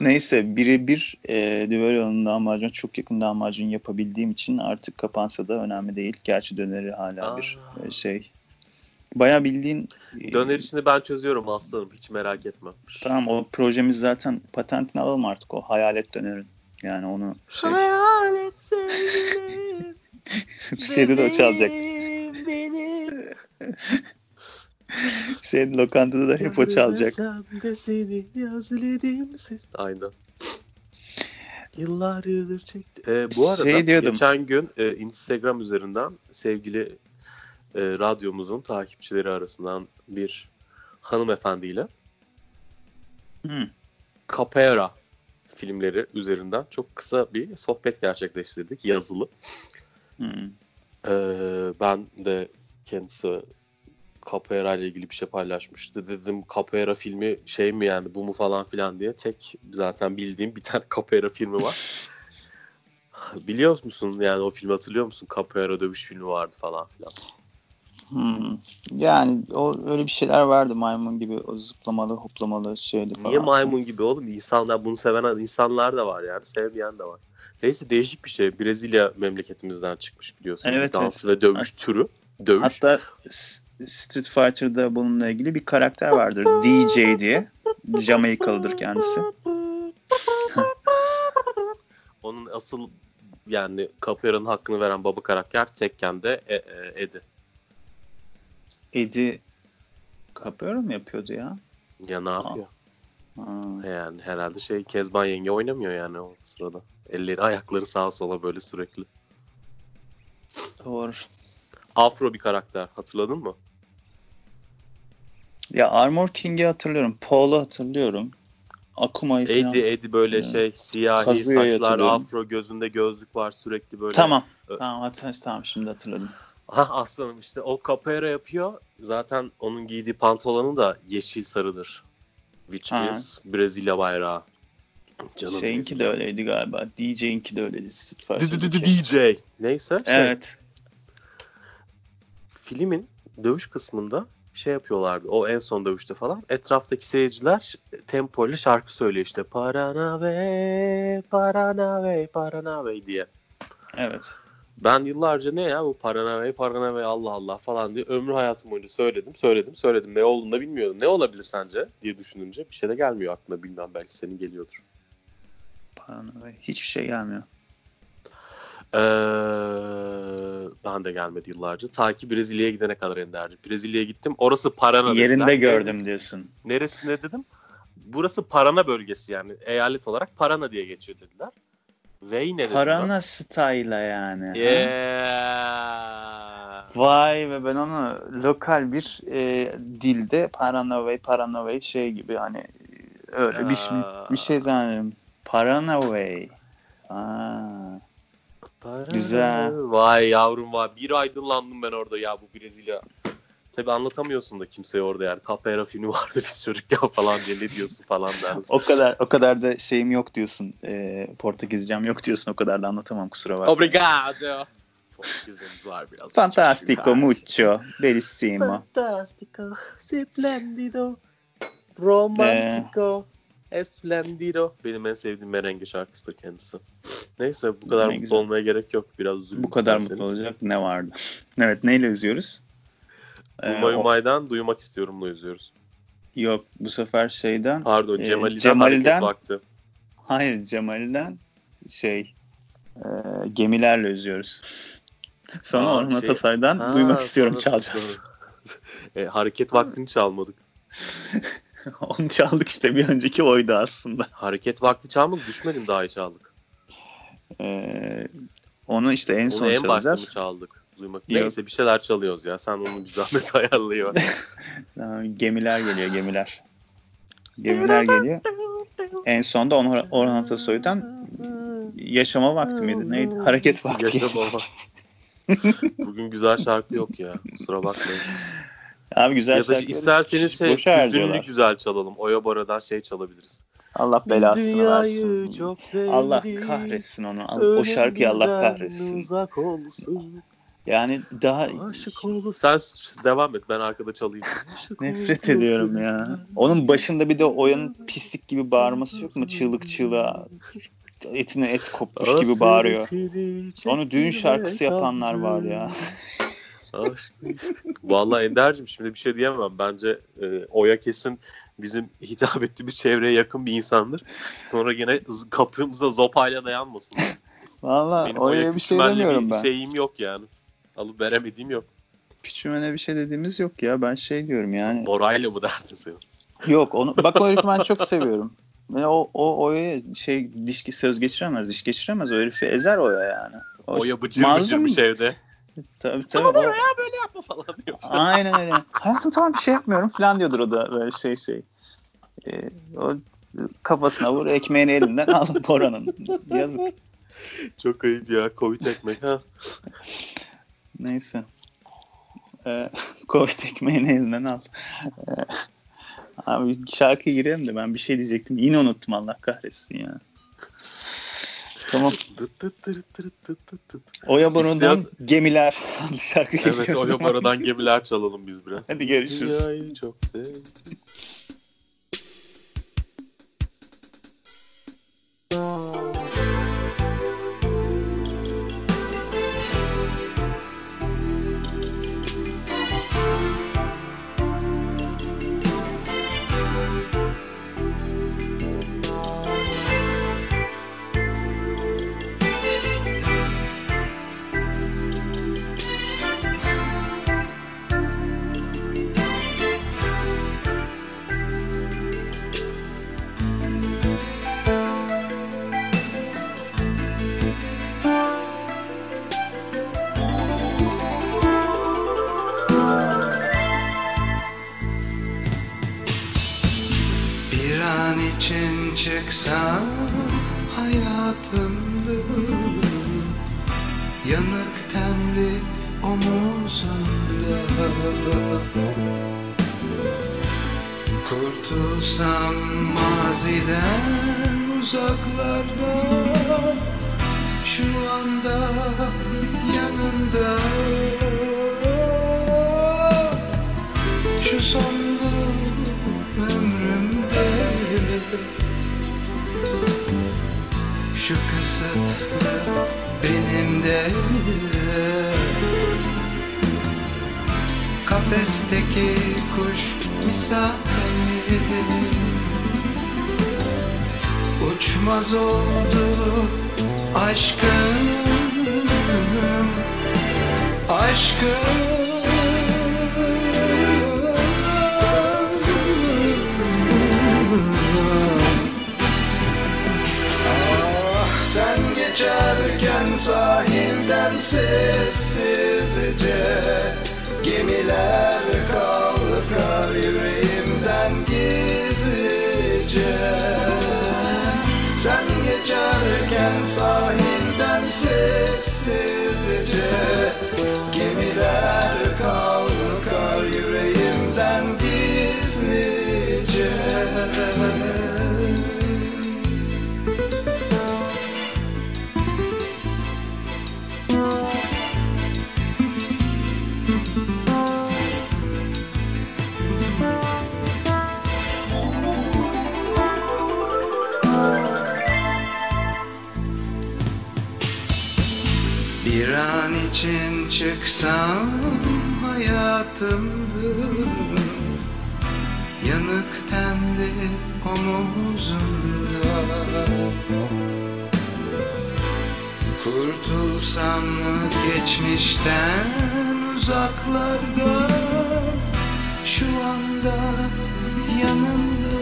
Neyse birebir e, Düveroğlu'nun lahmacun çok yakın lahmacun yapabildiğim için artık kapansa da önemli değil. Gerçi döneri hala bir Aa. e, şey. Baya bildiğin e, Döner işini ben çözüyorum aslanım. Hiç merak etme. Tamam o projemiz zaten patentini alalım artık o hayalet dönerin. Yani onu şey, Hayalet sevgilim. şeyde de o çalacak. benim, benim. Şey lokantada da hep o çalacak. De seni özledim ses. Aynen. Yıllar yıldır çekti. Ee, bu arada Şey diyordum. geçen gün e, Instagram üzerinden sevgili e, radyomuzun takipçileri arasından bir hanımefendiyle Hı. Capera filmleri üzerinden çok kısa bir sohbet gerçekleştirdik yazılı. Hı. Ee, ben de kendisi Capoeira ile ilgili bir şey paylaşmıştı. Dedim Capoeira filmi şey mi yani bu mu falan filan diye. Tek zaten bildiğim bir tane Capoeira filmi var. Biliyor musun yani o filmi hatırlıyor musun? Capoeira dövüş filmi vardı falan filan. Hmm. Yani o öyle bir şeyler vardı maymun gibi o zıplamalı hoplamalı şeyli falan. Niye maymun gibi oğlum? İnsanlar bunu seven insanlar da var yani. Sevmeyen de var. Neyse değişik bir şey. Brezilya memleketimizden çıkmış biliyorsun. Evet, Dans ve dövüş türü. Dövüş. Hatta Street Fighter'da bununla ilgili bir karakter vardır. DJ diye. Jamaikalıdır kendisi. Onun asıl yani Capoeira'nın hakkını veren baba karakter Tekken'de e, e, Eddie. Eddie Capoeira mı yapıyordu ya? Ya ne yapıyor? Ha. Yani herhalde şey Kezban yenge oynamıyor yani o sırada. Elleri ayakları sağa sola böyle sürekli. Doğru. Afro bir karakter hatırladın mı? Ya Armor King'i hatırlıyorum. Paul'u hatırlıyorum. Akuma'yı falan. Eddie Eddie böyle Ya. şey siyahi Kazuyo'yu saçlar afro gözünde gözlük var sürekli böyle. Tamam. Ö- Tamam, hatır, tamam şimdi hatırladım. Ha aslanım işte o capoeira yapıyor. Zaten onun giydiği pantolonu da yeşil sarıdır. Which Ha. is Brezilya bayrağı. Canım Şeyinki de Brezilya. öyleydi galiba. DJ'inki de öyleydi. DJ. Neyse. şey, Evet. filmin dövüş kısmında şey yapıyorlardı. O en son dövüşte falan. Etraftaki seyirciler tempoyla şarkı söylüyor işte. Paranave, Paranave, Paranave diye. Evet. Ben yıllarca ne ya bu Paranave, Paranave Allah Allah falan diye ömrü hayatım boyunca söyledim, söyledim, söyledim. Ne olduğunu da bilmiyordum. Ne olabilir sence diye düşününce bir şey de gelmiyor aklına bilmem belki senin geliyordur. Paranoya. Hiçbir şey gelmiyor. Ee, ben de gelmedi yıllarca. Ta ki Brezilya'ya gidene kadar Ender'ci. Brezilya'ya gittim. Orası Parana Yerinde dediler. gördüm diyorsun. Neresinde dedim? Burası Parana bölgesi yani. Eyalet olarak Parana diye geçiyor dediler. Ve yine dedim Parana style'a yani. Yeah. Vay be ben onu lokal bir e, dilde Paranavay Paranavay şey gibi hani öyle bir, şey, bir şey zannediyorum. Paranavay. Aa. Güzel. Vay yavrum vay. Bir aydınlandım ben orada ya bu Brezilya. Tabi anlatamıyorsun da kimseye orada yani. Capoeira filmi vardı biz çocukken falan diye ne diyorsun falan derdim. o kadar o kadar da şeyim yok diyorsun. E, Portekizcem yok diyorsun. O kadar da anlatamam kusura bakma. Obrigado. Portekizcemiz var biraz. Fantastico, mucho, bellissimo. Fantastico, splendido, romantico, esplendido. Benim en sevdiğim merengue şarkısıdır kendisi. Neyse bu kadar Ne mutlu güzel. olmaya gerek yok. Biraz üzülün Bu kadar isterseniz. mutlu olacak ne vardı? Evet neyle üzüyoruz? Ee, Umay Umay'dan duymak istiyorumla üzüyoruz. yok bu sefer şeyden Pardon Ee, Cemal'den, Cemal'den- hareket vakti. hayır Cemal'den şey e, gemilerle üzüyoruz. Sonra Aa, Orhan şey- Atasay'dan Ha, duymak istiyorum çalacağız. e, hareket vaktini çalmadık. Onu çaldık işte bir önceki oydu aslında. Hareket vakti çalmadık. Düşmedim daha iyi çaldık. Ee, onu işte en Onu son en çalacağız. çaldık? Duymak. Yok. Neyse bir şeyler çalıyoruz ya. Sen onu bir zahmet ayarlayıver. Ee, Gemiler geliyor gemiler. Gemiler geliyor. En sonda Orhan, Orhan Atasoy'dan yaşama vakti miydi? Neydi? Hareket vakti. Yaşa gelecek. baba. Bugün güzel şarkı yok ya. Kusura bakmayın. Abi güzel ya da isterseniz şey hüzünlü güzel çalalım. Oya Bora'dan şey çalabiliriz. Allah belasını versin. çok sevdik. Allah kahretsin onu. Al- O şarkıyı Allah kahretsin. Uzak olsun. Yani daha Aşık olsun. Sen devam et. Ben arkada çalayım. Aşık nefret olsun. ediyorum ya. Onun başında bir de Oya'nın pislik gibi bağırması yok mu? Çığlık çığlığa etine et kopmuş gibi bağırıyor. Onu düğün şarkısı yapanlar var ya. Vallahi Ender'cim şimdi bir şey diyemem. Bence e, Oya kesin bizim hitap ettiğimiz çevreye yakın bir insandır. Sonra z- kapımıza zopayla dayanmasın. Valla Benim Oya'ya Oya bir şey demiyorum bir ben. şeyim yok yani. Alıp veremediğim yok. Küçümene bir şey dediğimiz yok ya. Ben şey diyorum yani. Bora'yla mı derdin sen? Yok onu bak o herifi ben çok seviyorum. Yani o o Oya'ya şey diş söz geçiremez, diş geçiremez. O herifi ezer Oya yani. O, Oya bıcır mazlum- bir evde. Tabii tabii. Ama o- Bora ya böyle yapma falan diyor. Aynen öyle. Hayatım tamam bir şey yapmıyorum falan diyordur o da böyle şey şey. Ee, o kafasına vur ekmeğini elinden al Bora'nın. Yazık. Çok ayıp ya. Covid ekmek ha. Neyse. Ee, Covid ekmeğini elinden al. Ee, abi şarkıya girelim de ben bir şey diyecektim. Yine unuttum Allah kahretsin ya. Tamam. Dıt dıt dırıt dırıt dıt dıt dıt. Oya Bono'dan İstiyorsan- Gemiler adlı şarkı geliyor. Evet Oya. Bora'dan gemiler çalalım biz biraz. Hadi görüşürüz. Dünyayı çok sevdim. Hayatımdı Yanık tenli omuzumda. Kurtulsam mı geçmişten uzaklarda? Şu anda yanımda.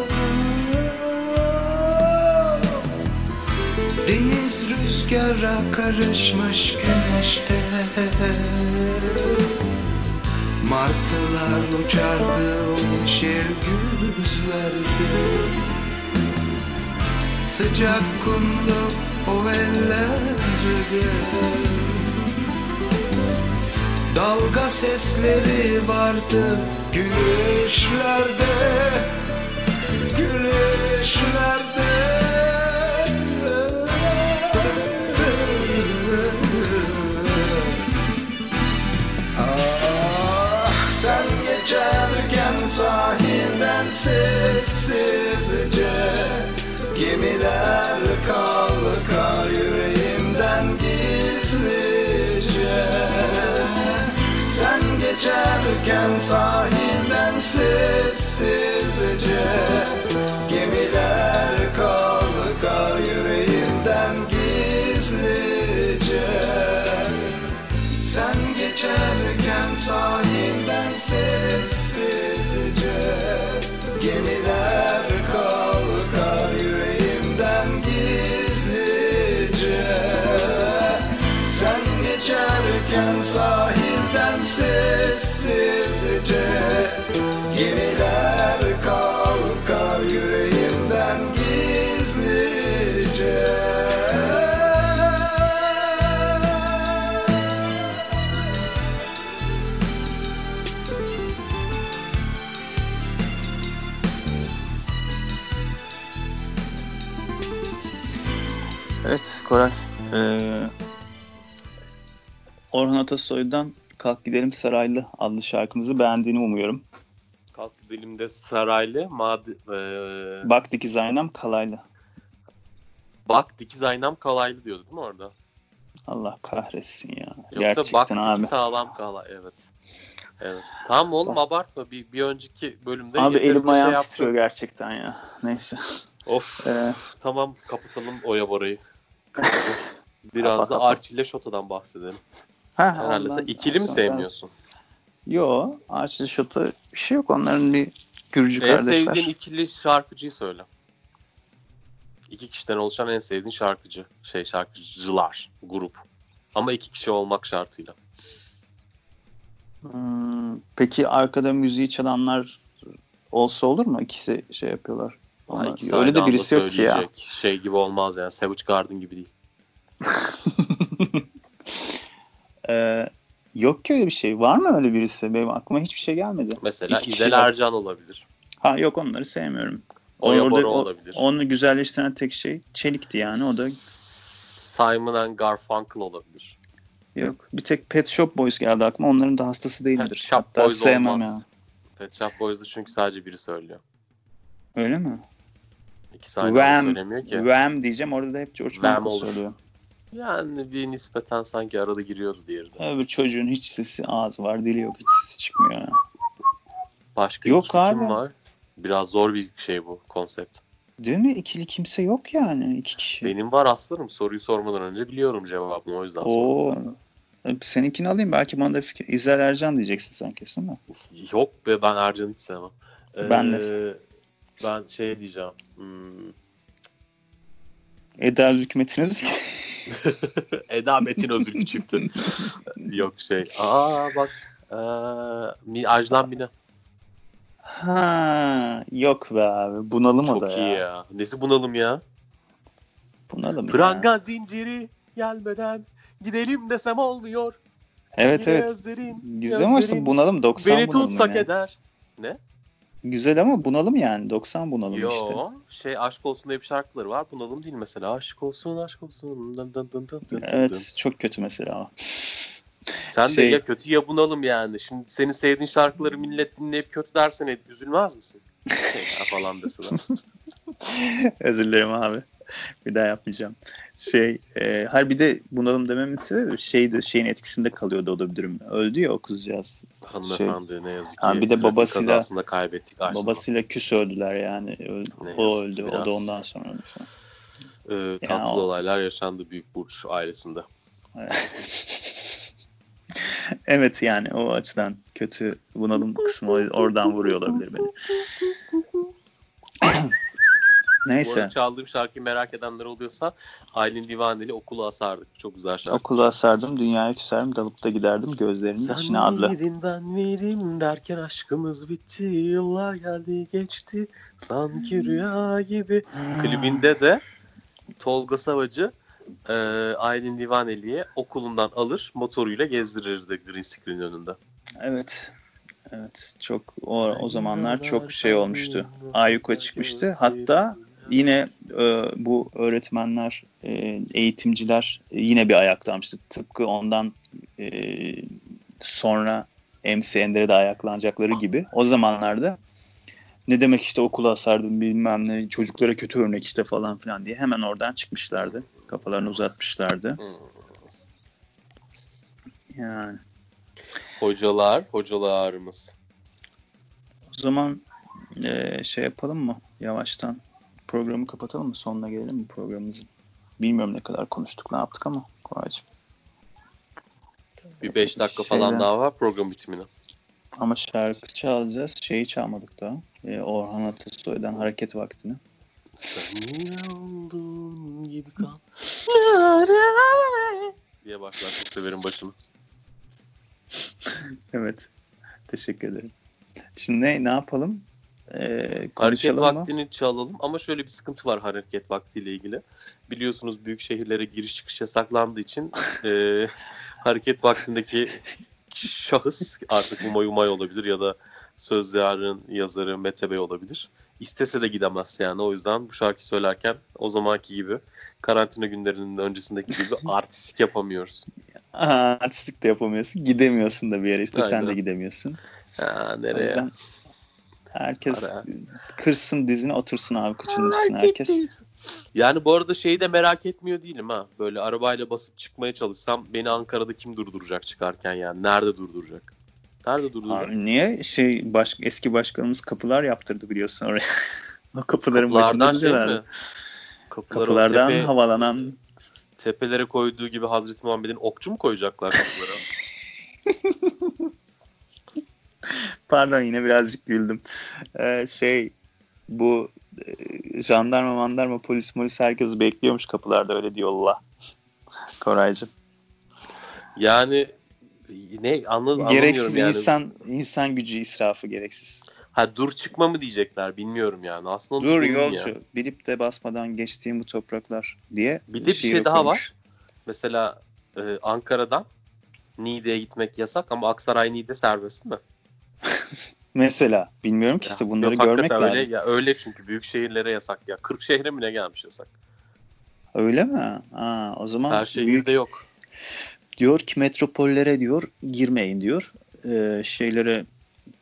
Deniz rüzgara karışmış güneşte Martılar uçardı yeşil güzlerde Sıcak kumlu o ellerde Dalga sesleri vardı gülüşlerde Gülüşlerde sahilden sessizce Gemiler kalkar yüreğimden gizlice. Sen geçerken sahilden sessizce Gemiler kalkar yüreğimden gizlice. Sen geçerken sahilden sessizce Gemiler kalkar yüreğimden gizlice. Sen geçerken sahilden sessizce Koray. Ee, Orhan Atasoy'dan Kalk Gidelim Saraylı adlı şarkımızı beğendiğini umuyorum. Kalk dilimde saraylı, madi, eee, Bak dikiz aynam kalaylı. bak dikiz aynam kalaylı diyordu değil mi orada? Allah kahretsin ya. Yoksa Gerçekten bak abi. sağlam kalay, evet. Evet. Tamam oğlum abartma. Bir, bir önceki bölümde Abi elim ayağım şey titriyor gerçekten ya. Neyse. Of. Ee, Tamam kapatalım Oya Bora'yı. Biraz da. Archie ile Shota'dan bahsedelim. ha, Herhalde sen ikili mi sevmiyorsun? Yo. Archie Shot'a bir şey yok. Onların bir Gürcü En kardeşler. sevdiğin ikili şarkıcıyı söyle. İki kişiden oluşan en sevdiğin şarkıcı. Şey şarkıcılar. Grup. Ama iki kişi olmak şartıyla. Hmm, peki arkada müziği çalanlar olsa olur mu? İkisi şey yapıyorlar. Ha, Onlar- ikisi öyle de birisi yok ki ya. Şey gibi olmaz yani. Savage Garden gibi değil. Ee, yok ki öyle bir şey. Var mı öyle birisi? Benim aklıma hiçbir şey gelmedi. Mesela İki İzel. Ercan olabilir. Ha yok onları sevmiyorum. Oya Orada- Bora o- olabilir. Onu güzelleştiren tek şey Çelik'ti yani. O da Simon and Garfunkel olabilir. yok. Bir tek Pet Shop Boys geldi aklıma. Onların da hastası değildir. Pet Shop Hatta Boys sevmem olmaz. ya. Pet Shop Boys'da çünkü sadece biri söylüyor. Öyle mi? Aynı anda Wham, söylemiyor ki. Wham diyeceğim. Orada da hep George Wham Michael olur. söylüyor. Yani bir nispeten sanki arada giriyordu diğeri de. Öbür çocuğun hiç sesi ağzı var, dili yok. Hiç sesi çıkmıyor. ya. Başka Yok iki abi. kim var? Biraz zor bir şey bu konsept. Değil mi? İkili kimse yok yani. iki kişi. Benim var aslanım. Soruyu sormadan önce biliyorum cevabını o yüzden Oo. sordum. Seninkini alayım. Belki bana da fikir. İzel Ercan diyeceksin sen kesin mi? Yok be ben Ercan'ı hiç sevmem. Ee, Ben de. Ben şey diyeceğim. Hmm, Eda Hükmet'in özgü. Eda Metin Özül çıktı. Yok şey. Aa bak. Ee, Ajlan Mine. Ha, yok be abi. Bunalım o da Çok iyi ya. ya. Nesi bunalım ya? Bunalım ya. Pranga zinciri gelmeden gidelim desem olmuyor. Evet Yine evet. Özlerin, Güzel ama işte bunalım 90 beni bunalım tutsak yani. eder. Ne? Güzel ama bunalım yani 90 bunalım Yo, işte. şey aşk olsun diye bir şarkıları var. Bunalım değil mesela. Aşk olsun, aşk olsun. Dın dın dın dın dın dın. Evet çok kötü mesela. Sen de Şey- ya kötü ya bunalım yani. Şimdi senin sevdiğin şarkıları millet dinleyip kötü dersen üzülmez misin? Şey falan deseler. Özür dilerim abi. Bir daha yapmayacağım. Şey, e, her bir de bunalım dememin sebebi şeydi, şeyin etkisinde kalıyordu o da bir durum. Öldü ya o kızcağız. Hanımefendi ne yazık ki. Ha, bir de babasıyla- kazasında kaybettik. Aşkım. Babasıyla küs öldüler yani. Ne o yazık öldü, ki o da biraz. ondan sonra öldü. falan. Ee, tatsız o- olaylar yaşandı Büyük Burç ailesinde. Evet yani o açıdan kötü bunalım kısmı oradan vuruyor olabilir beni. Bu Neyse. arada çaldığım şarkıyı merak edenler oluyorsa Aylin Divaneli Okulu Asardık. Çok güzel şarkı. Okulu asardım, dünyaya küserdim, dalıp da giderdim gözlerinin Sen içine adlı. miydin ben miydim derken aşkımız bitti. Yıllar geldi geçti sanki rüya gibi. Klibinde de Tolga Savacı e, Aylin Divaneli'ye okulundan alır motoruyla gezdirirdi green screen önünde. Evet. Evet. Çok o, o zamanlar çok şey olmuştu. Ayyuka çıkmıştı. Hatta yine e, bu öğretmenler, e, eğitimciler e, yine bir ayaklanmıştı. Tıpkı ondan e, sonra MC Ender'e de ayaklanacakları gibi. O zamanlarda ne demek işte okula asardım bilmem ne çocuklara kötü örnek işte falan filan diye hemen oradan çıkmışlardı. Kafalarını uzatmışlardı. Hmm. Yani Hocalar, hocalarımız. o zaman e, şey yapalım mı yavaştan programı kapatalım mı sonuna gelelim mi programımızın? Bilmiyorum ne kadar konuştuk ne yaptık ama Koraycığım. Bir 5 dakika falan Şeyden- daha var program bitimine. Ama şarkı çalacağız. Şeyi çalmadık daha. E, Orhan Atasoy'dan Hareket Vakti'ni. Sen olduğun gibi kal. diye başlar. Çok severim başını. Evet. Teşekkür ederim. Şimdi ne, ne yapalım? E, Hareket mı? vaktini çalalım ama şöyle bir sıkıntı var hareket vaktiyle ilgili. Biliyorsunuz büyük şehirlere giriş çıkış yasaklandığı için e, hareket vaktindeki şahıs artık Umay Umay olabilir ya da Sözler'in yazarı Mete Bey olabilir. istese de gidemez yani. O yüzden bu şarkı söylerken o zamanki gibi karantina günlerinin öncesindeki gibi artistik yapamıyoruz. Aha, artistik de yapamıyorsun. Gidemiyorsun da bir yere. İstesen Aynen. de gidemiyorsun. Ha, O nereye? yüzden herkes Ara. kırsın dizini otursun abi kıçının üstüne herkes. Yani bu arada şeyi de merak etmiyor değilim ha. Böyle arabayla basıp çıkmaya çalışsam beni Ankara'da kim durduracak çıkarken yani? Nerede durduracak? Nerede durduracak? Abi niye şey baş, eski başkanımız kapılar yaptırdı biliyorsun oraya. o kapıların Kapılardan başında şey mi? Kapıları o Kapılardan tepe- havalanan tepelere koyduğu gibi Hazreti Muhammed'in okçu mu koyacaklar kapılara? pardon yine birazcık güldüm. Ee, şey bu e, jandarma mandarma polis polis herkes bekliyormuş kapılarda öyle diyorlar. Koraycığım. yani ne anladım Gereksiz yani. insan insan gücü israfı gereksiz. Ha dur çıkma mı diyecekler bilmiyorum yani. Aslında Dur yolcu ya. bilip de basmadan geçtiğim bu topraklar diye Bir de bir şey daha var. Mesela e, Ankara'dan Niğde'ye gitmek yasak ama Aksaray Niğde serbest mi? Mesela bilmiyorum ki işte bunları yok, görmek lazım. öyle, ya öyle çünkü büyük şehirlere yasak ya. 40 şehre mi ne gelmiş yasak? Öyle mi? Aa, o zaman Her şehirde büyük yok. diyor ki metropollere diyor girmeyin diyor. Ee, şeylere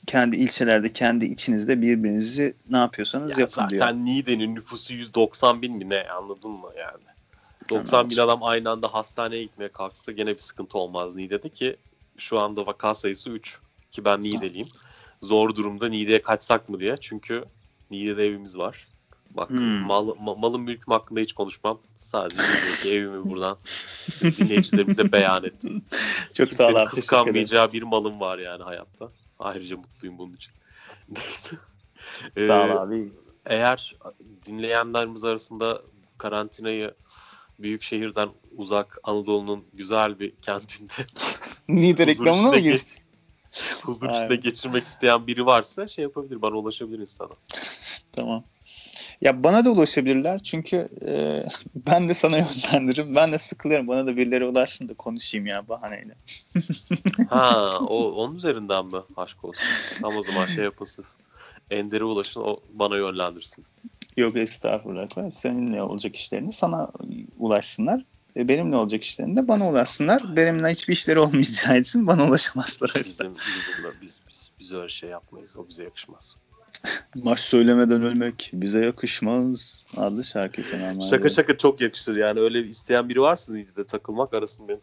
kendi ilçelerde kendi içinizde birbirinizi ne yapıyorsanız Ya yapın zaten diyor. Niğde'nin nüfusu 190 bin mi ne anladın mı yani? 90 Tamam. bin adam aynı anda hastaneye gitmeye kalksa gene bir sıkıntı olmaz Niğde'de ki şu anda vaka sayısı 3 ki ben Niğdeliyim. Zor durumda Niğde'ye kaçsak mı diye çünkü Niğde'de evimiz var. Bak Hmm. mal, ma- malım mülküm hakkında hiç konuşmam. Sadece evimi buradan dinleyicilerimize beyan ettim. Çok sağ Kimsenin ol abi. teşekkür ederim. kıskanmayacağı bir malım var yani hayatta. Ayrıca mutluyum bunun için. Neyse. Sağ ol Ee, abi. eğer dinleyenlerimiz arasında karantinayı büyük şehirden uzak Anadolu'nun güzel bir kentinde Niğde reklamına mı içinde girdi? geç- huzur içinde geçirmek isteyen biri varsa şey yapabilir bana ulaşabilir Instagram. Tamam. Ya bana da ulaşabilirler çünkü e, ben de sana yönlendiririm. Ben de sıkılıyorum. Bana da birileri ulaşsın da konuşayım ya bahaneyle. Ha o onun üzerinden mi aşk olsun? Tam o zaman şey yapasın. Ender'e ulaşın o bana yönlendirsin. Yok estağfurullah. Senin ne olacak işlerini sana ulaşsınlar. E, benim ne olacak işlerini de bana ulaşsınlar. Benimle hiçbir işleri olmayacağı için bana ulaşamazlar. Bizim, bizim biz, biz, biz öyle şey yapmayız. O bize yakışmaz. Maç söylemeden ölmek bize yakışmaz adlı şarkı sana ama. Şaka şaka çok yakışır yani öyle isteyen biri varsa de takılmak arasın benim.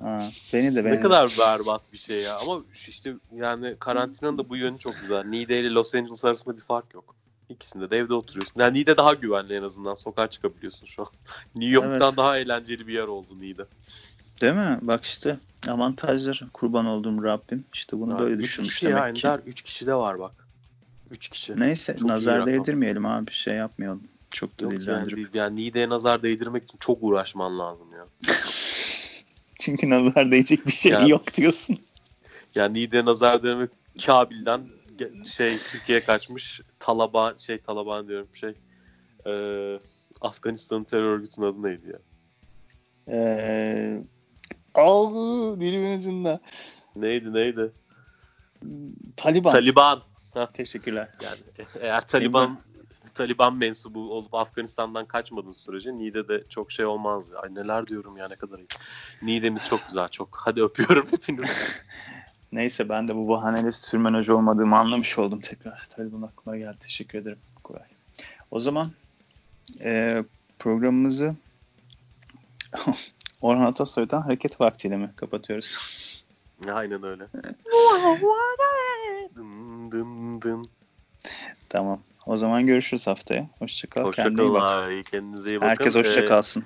Ha, beni de beni Ne kadar berbat bir şey ya. Ama işte yani karantinanın da bu yönü çok güzel. Niğde ile Los Angeles arasında bir fark yok. İkisinde de evde oturuyorsun. Yani Niğde daha güvenli en azından. Sokağa çıkabiliyorsun şu an. New York'tan Evet. daha eğlenceli bir yer oldu Niğde. Değil mi? Bak işte avantajlar kurban olduğum Rabbim. İşte bunu Ya böyle düşünmüş kişi demek ya ki. Ender. Üç kişi de var bak. Üç kişi. Neyse Çok nazar değdirmeyelim abi şey yapmayalım. Çok da Yok yani, dillendirip. değil. yani Niğde'ye nazar değdirmek için çok uğraşman lazım ya. Çünkü nazar değecek bir şey Ya- yok diyorsun. Yani Niğde'ye nazar değdirmek Kabil'den şey Türkiye'ye kaçmış Taliban şey Taliban diyorum şey eee Afganistan'ın terör örgütünün adı neydi ya? Ee, Algı dilimin ucunda. Neydi neydi? Taliban. Taliban. Teşekkürler. Yani e- eğer Taliban Taliban mensubu olup Afganistan'dan kaçmadığın sürece Niğde'de çok şey olmaz. Ay neler diyorum ya ne kadar iyi. Niğde'miz çok güzel çok. Hadi öpüyorum hepinizi. Neyse ben de bu bahaneyle sürmenajı olmadığımı anlamış oldum tekrar. Taliban aklıma geldi. Teşekkür ederim Koray. O zaman e, programımızı Orhan Atasoy'dan hareket vaktiyle mi kapatıyoruz? Aynen öyle. dın dın dın. tamam. O zaman görüşürüz haftaya. Hoşçakal. Hoşça Kendine iyi kalın. bak. Kendinize iyi bakın. Herkes hoşça Ee, kalsın.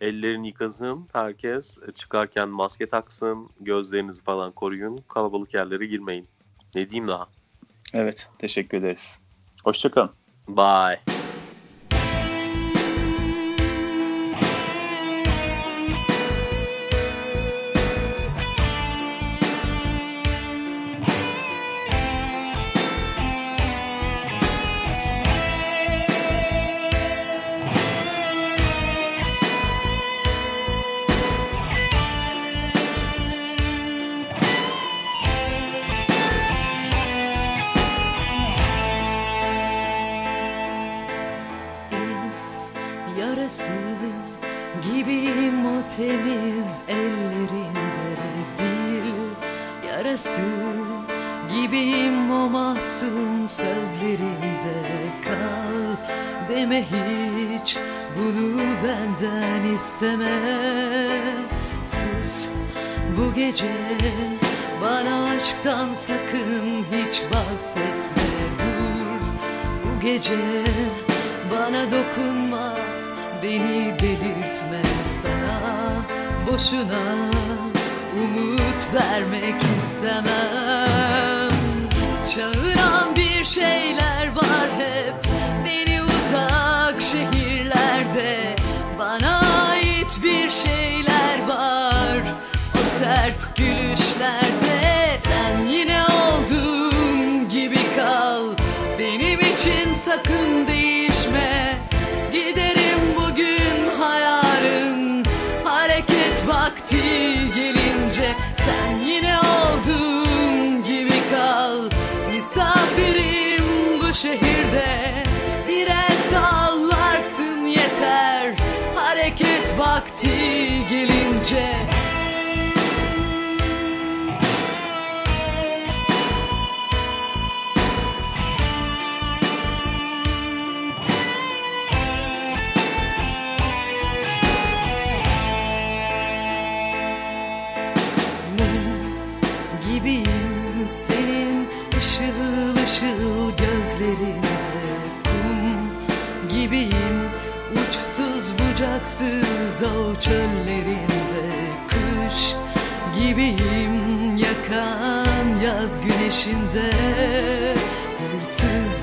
Ellerini yıkasın. Herkes çıkarken maske taksın. Gözlerinizi falan koruyun. Kalabalık yerlere girmeyin. Ne diyeyim daha? Evet. Teşekkür ederiz. Hoşçakalın. Bye. Yarası gibiyim o temiz ellerinde değil. Yarası gibiyim o masum sözlerinde kal deme hiç bunu benden isteme. Sus bu gece bana aşktan sakın hiç bahsetme. Dur bu gece bana dokunma beni delirtme sana. Boşuna umut vermek istemem. Çağıran bir şeyler var hep. Beni uzak şehirlerde bana ait bir şeyler var. O sert Yeah. Yakan yaz güneşinde hırsız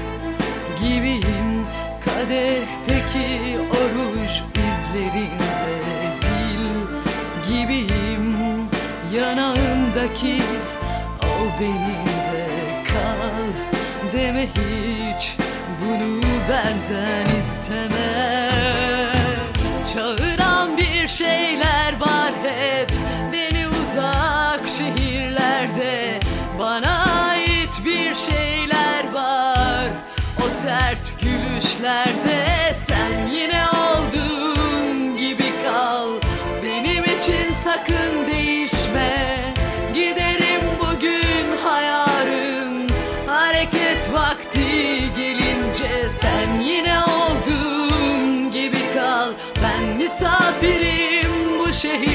gibiyim. Kadehteki oruç izlerinde dil gibiyim. Yanağımdaki o benim de kal deme hiç. Bunu benden isteme. Çağıran bir şeyler var hep beni bu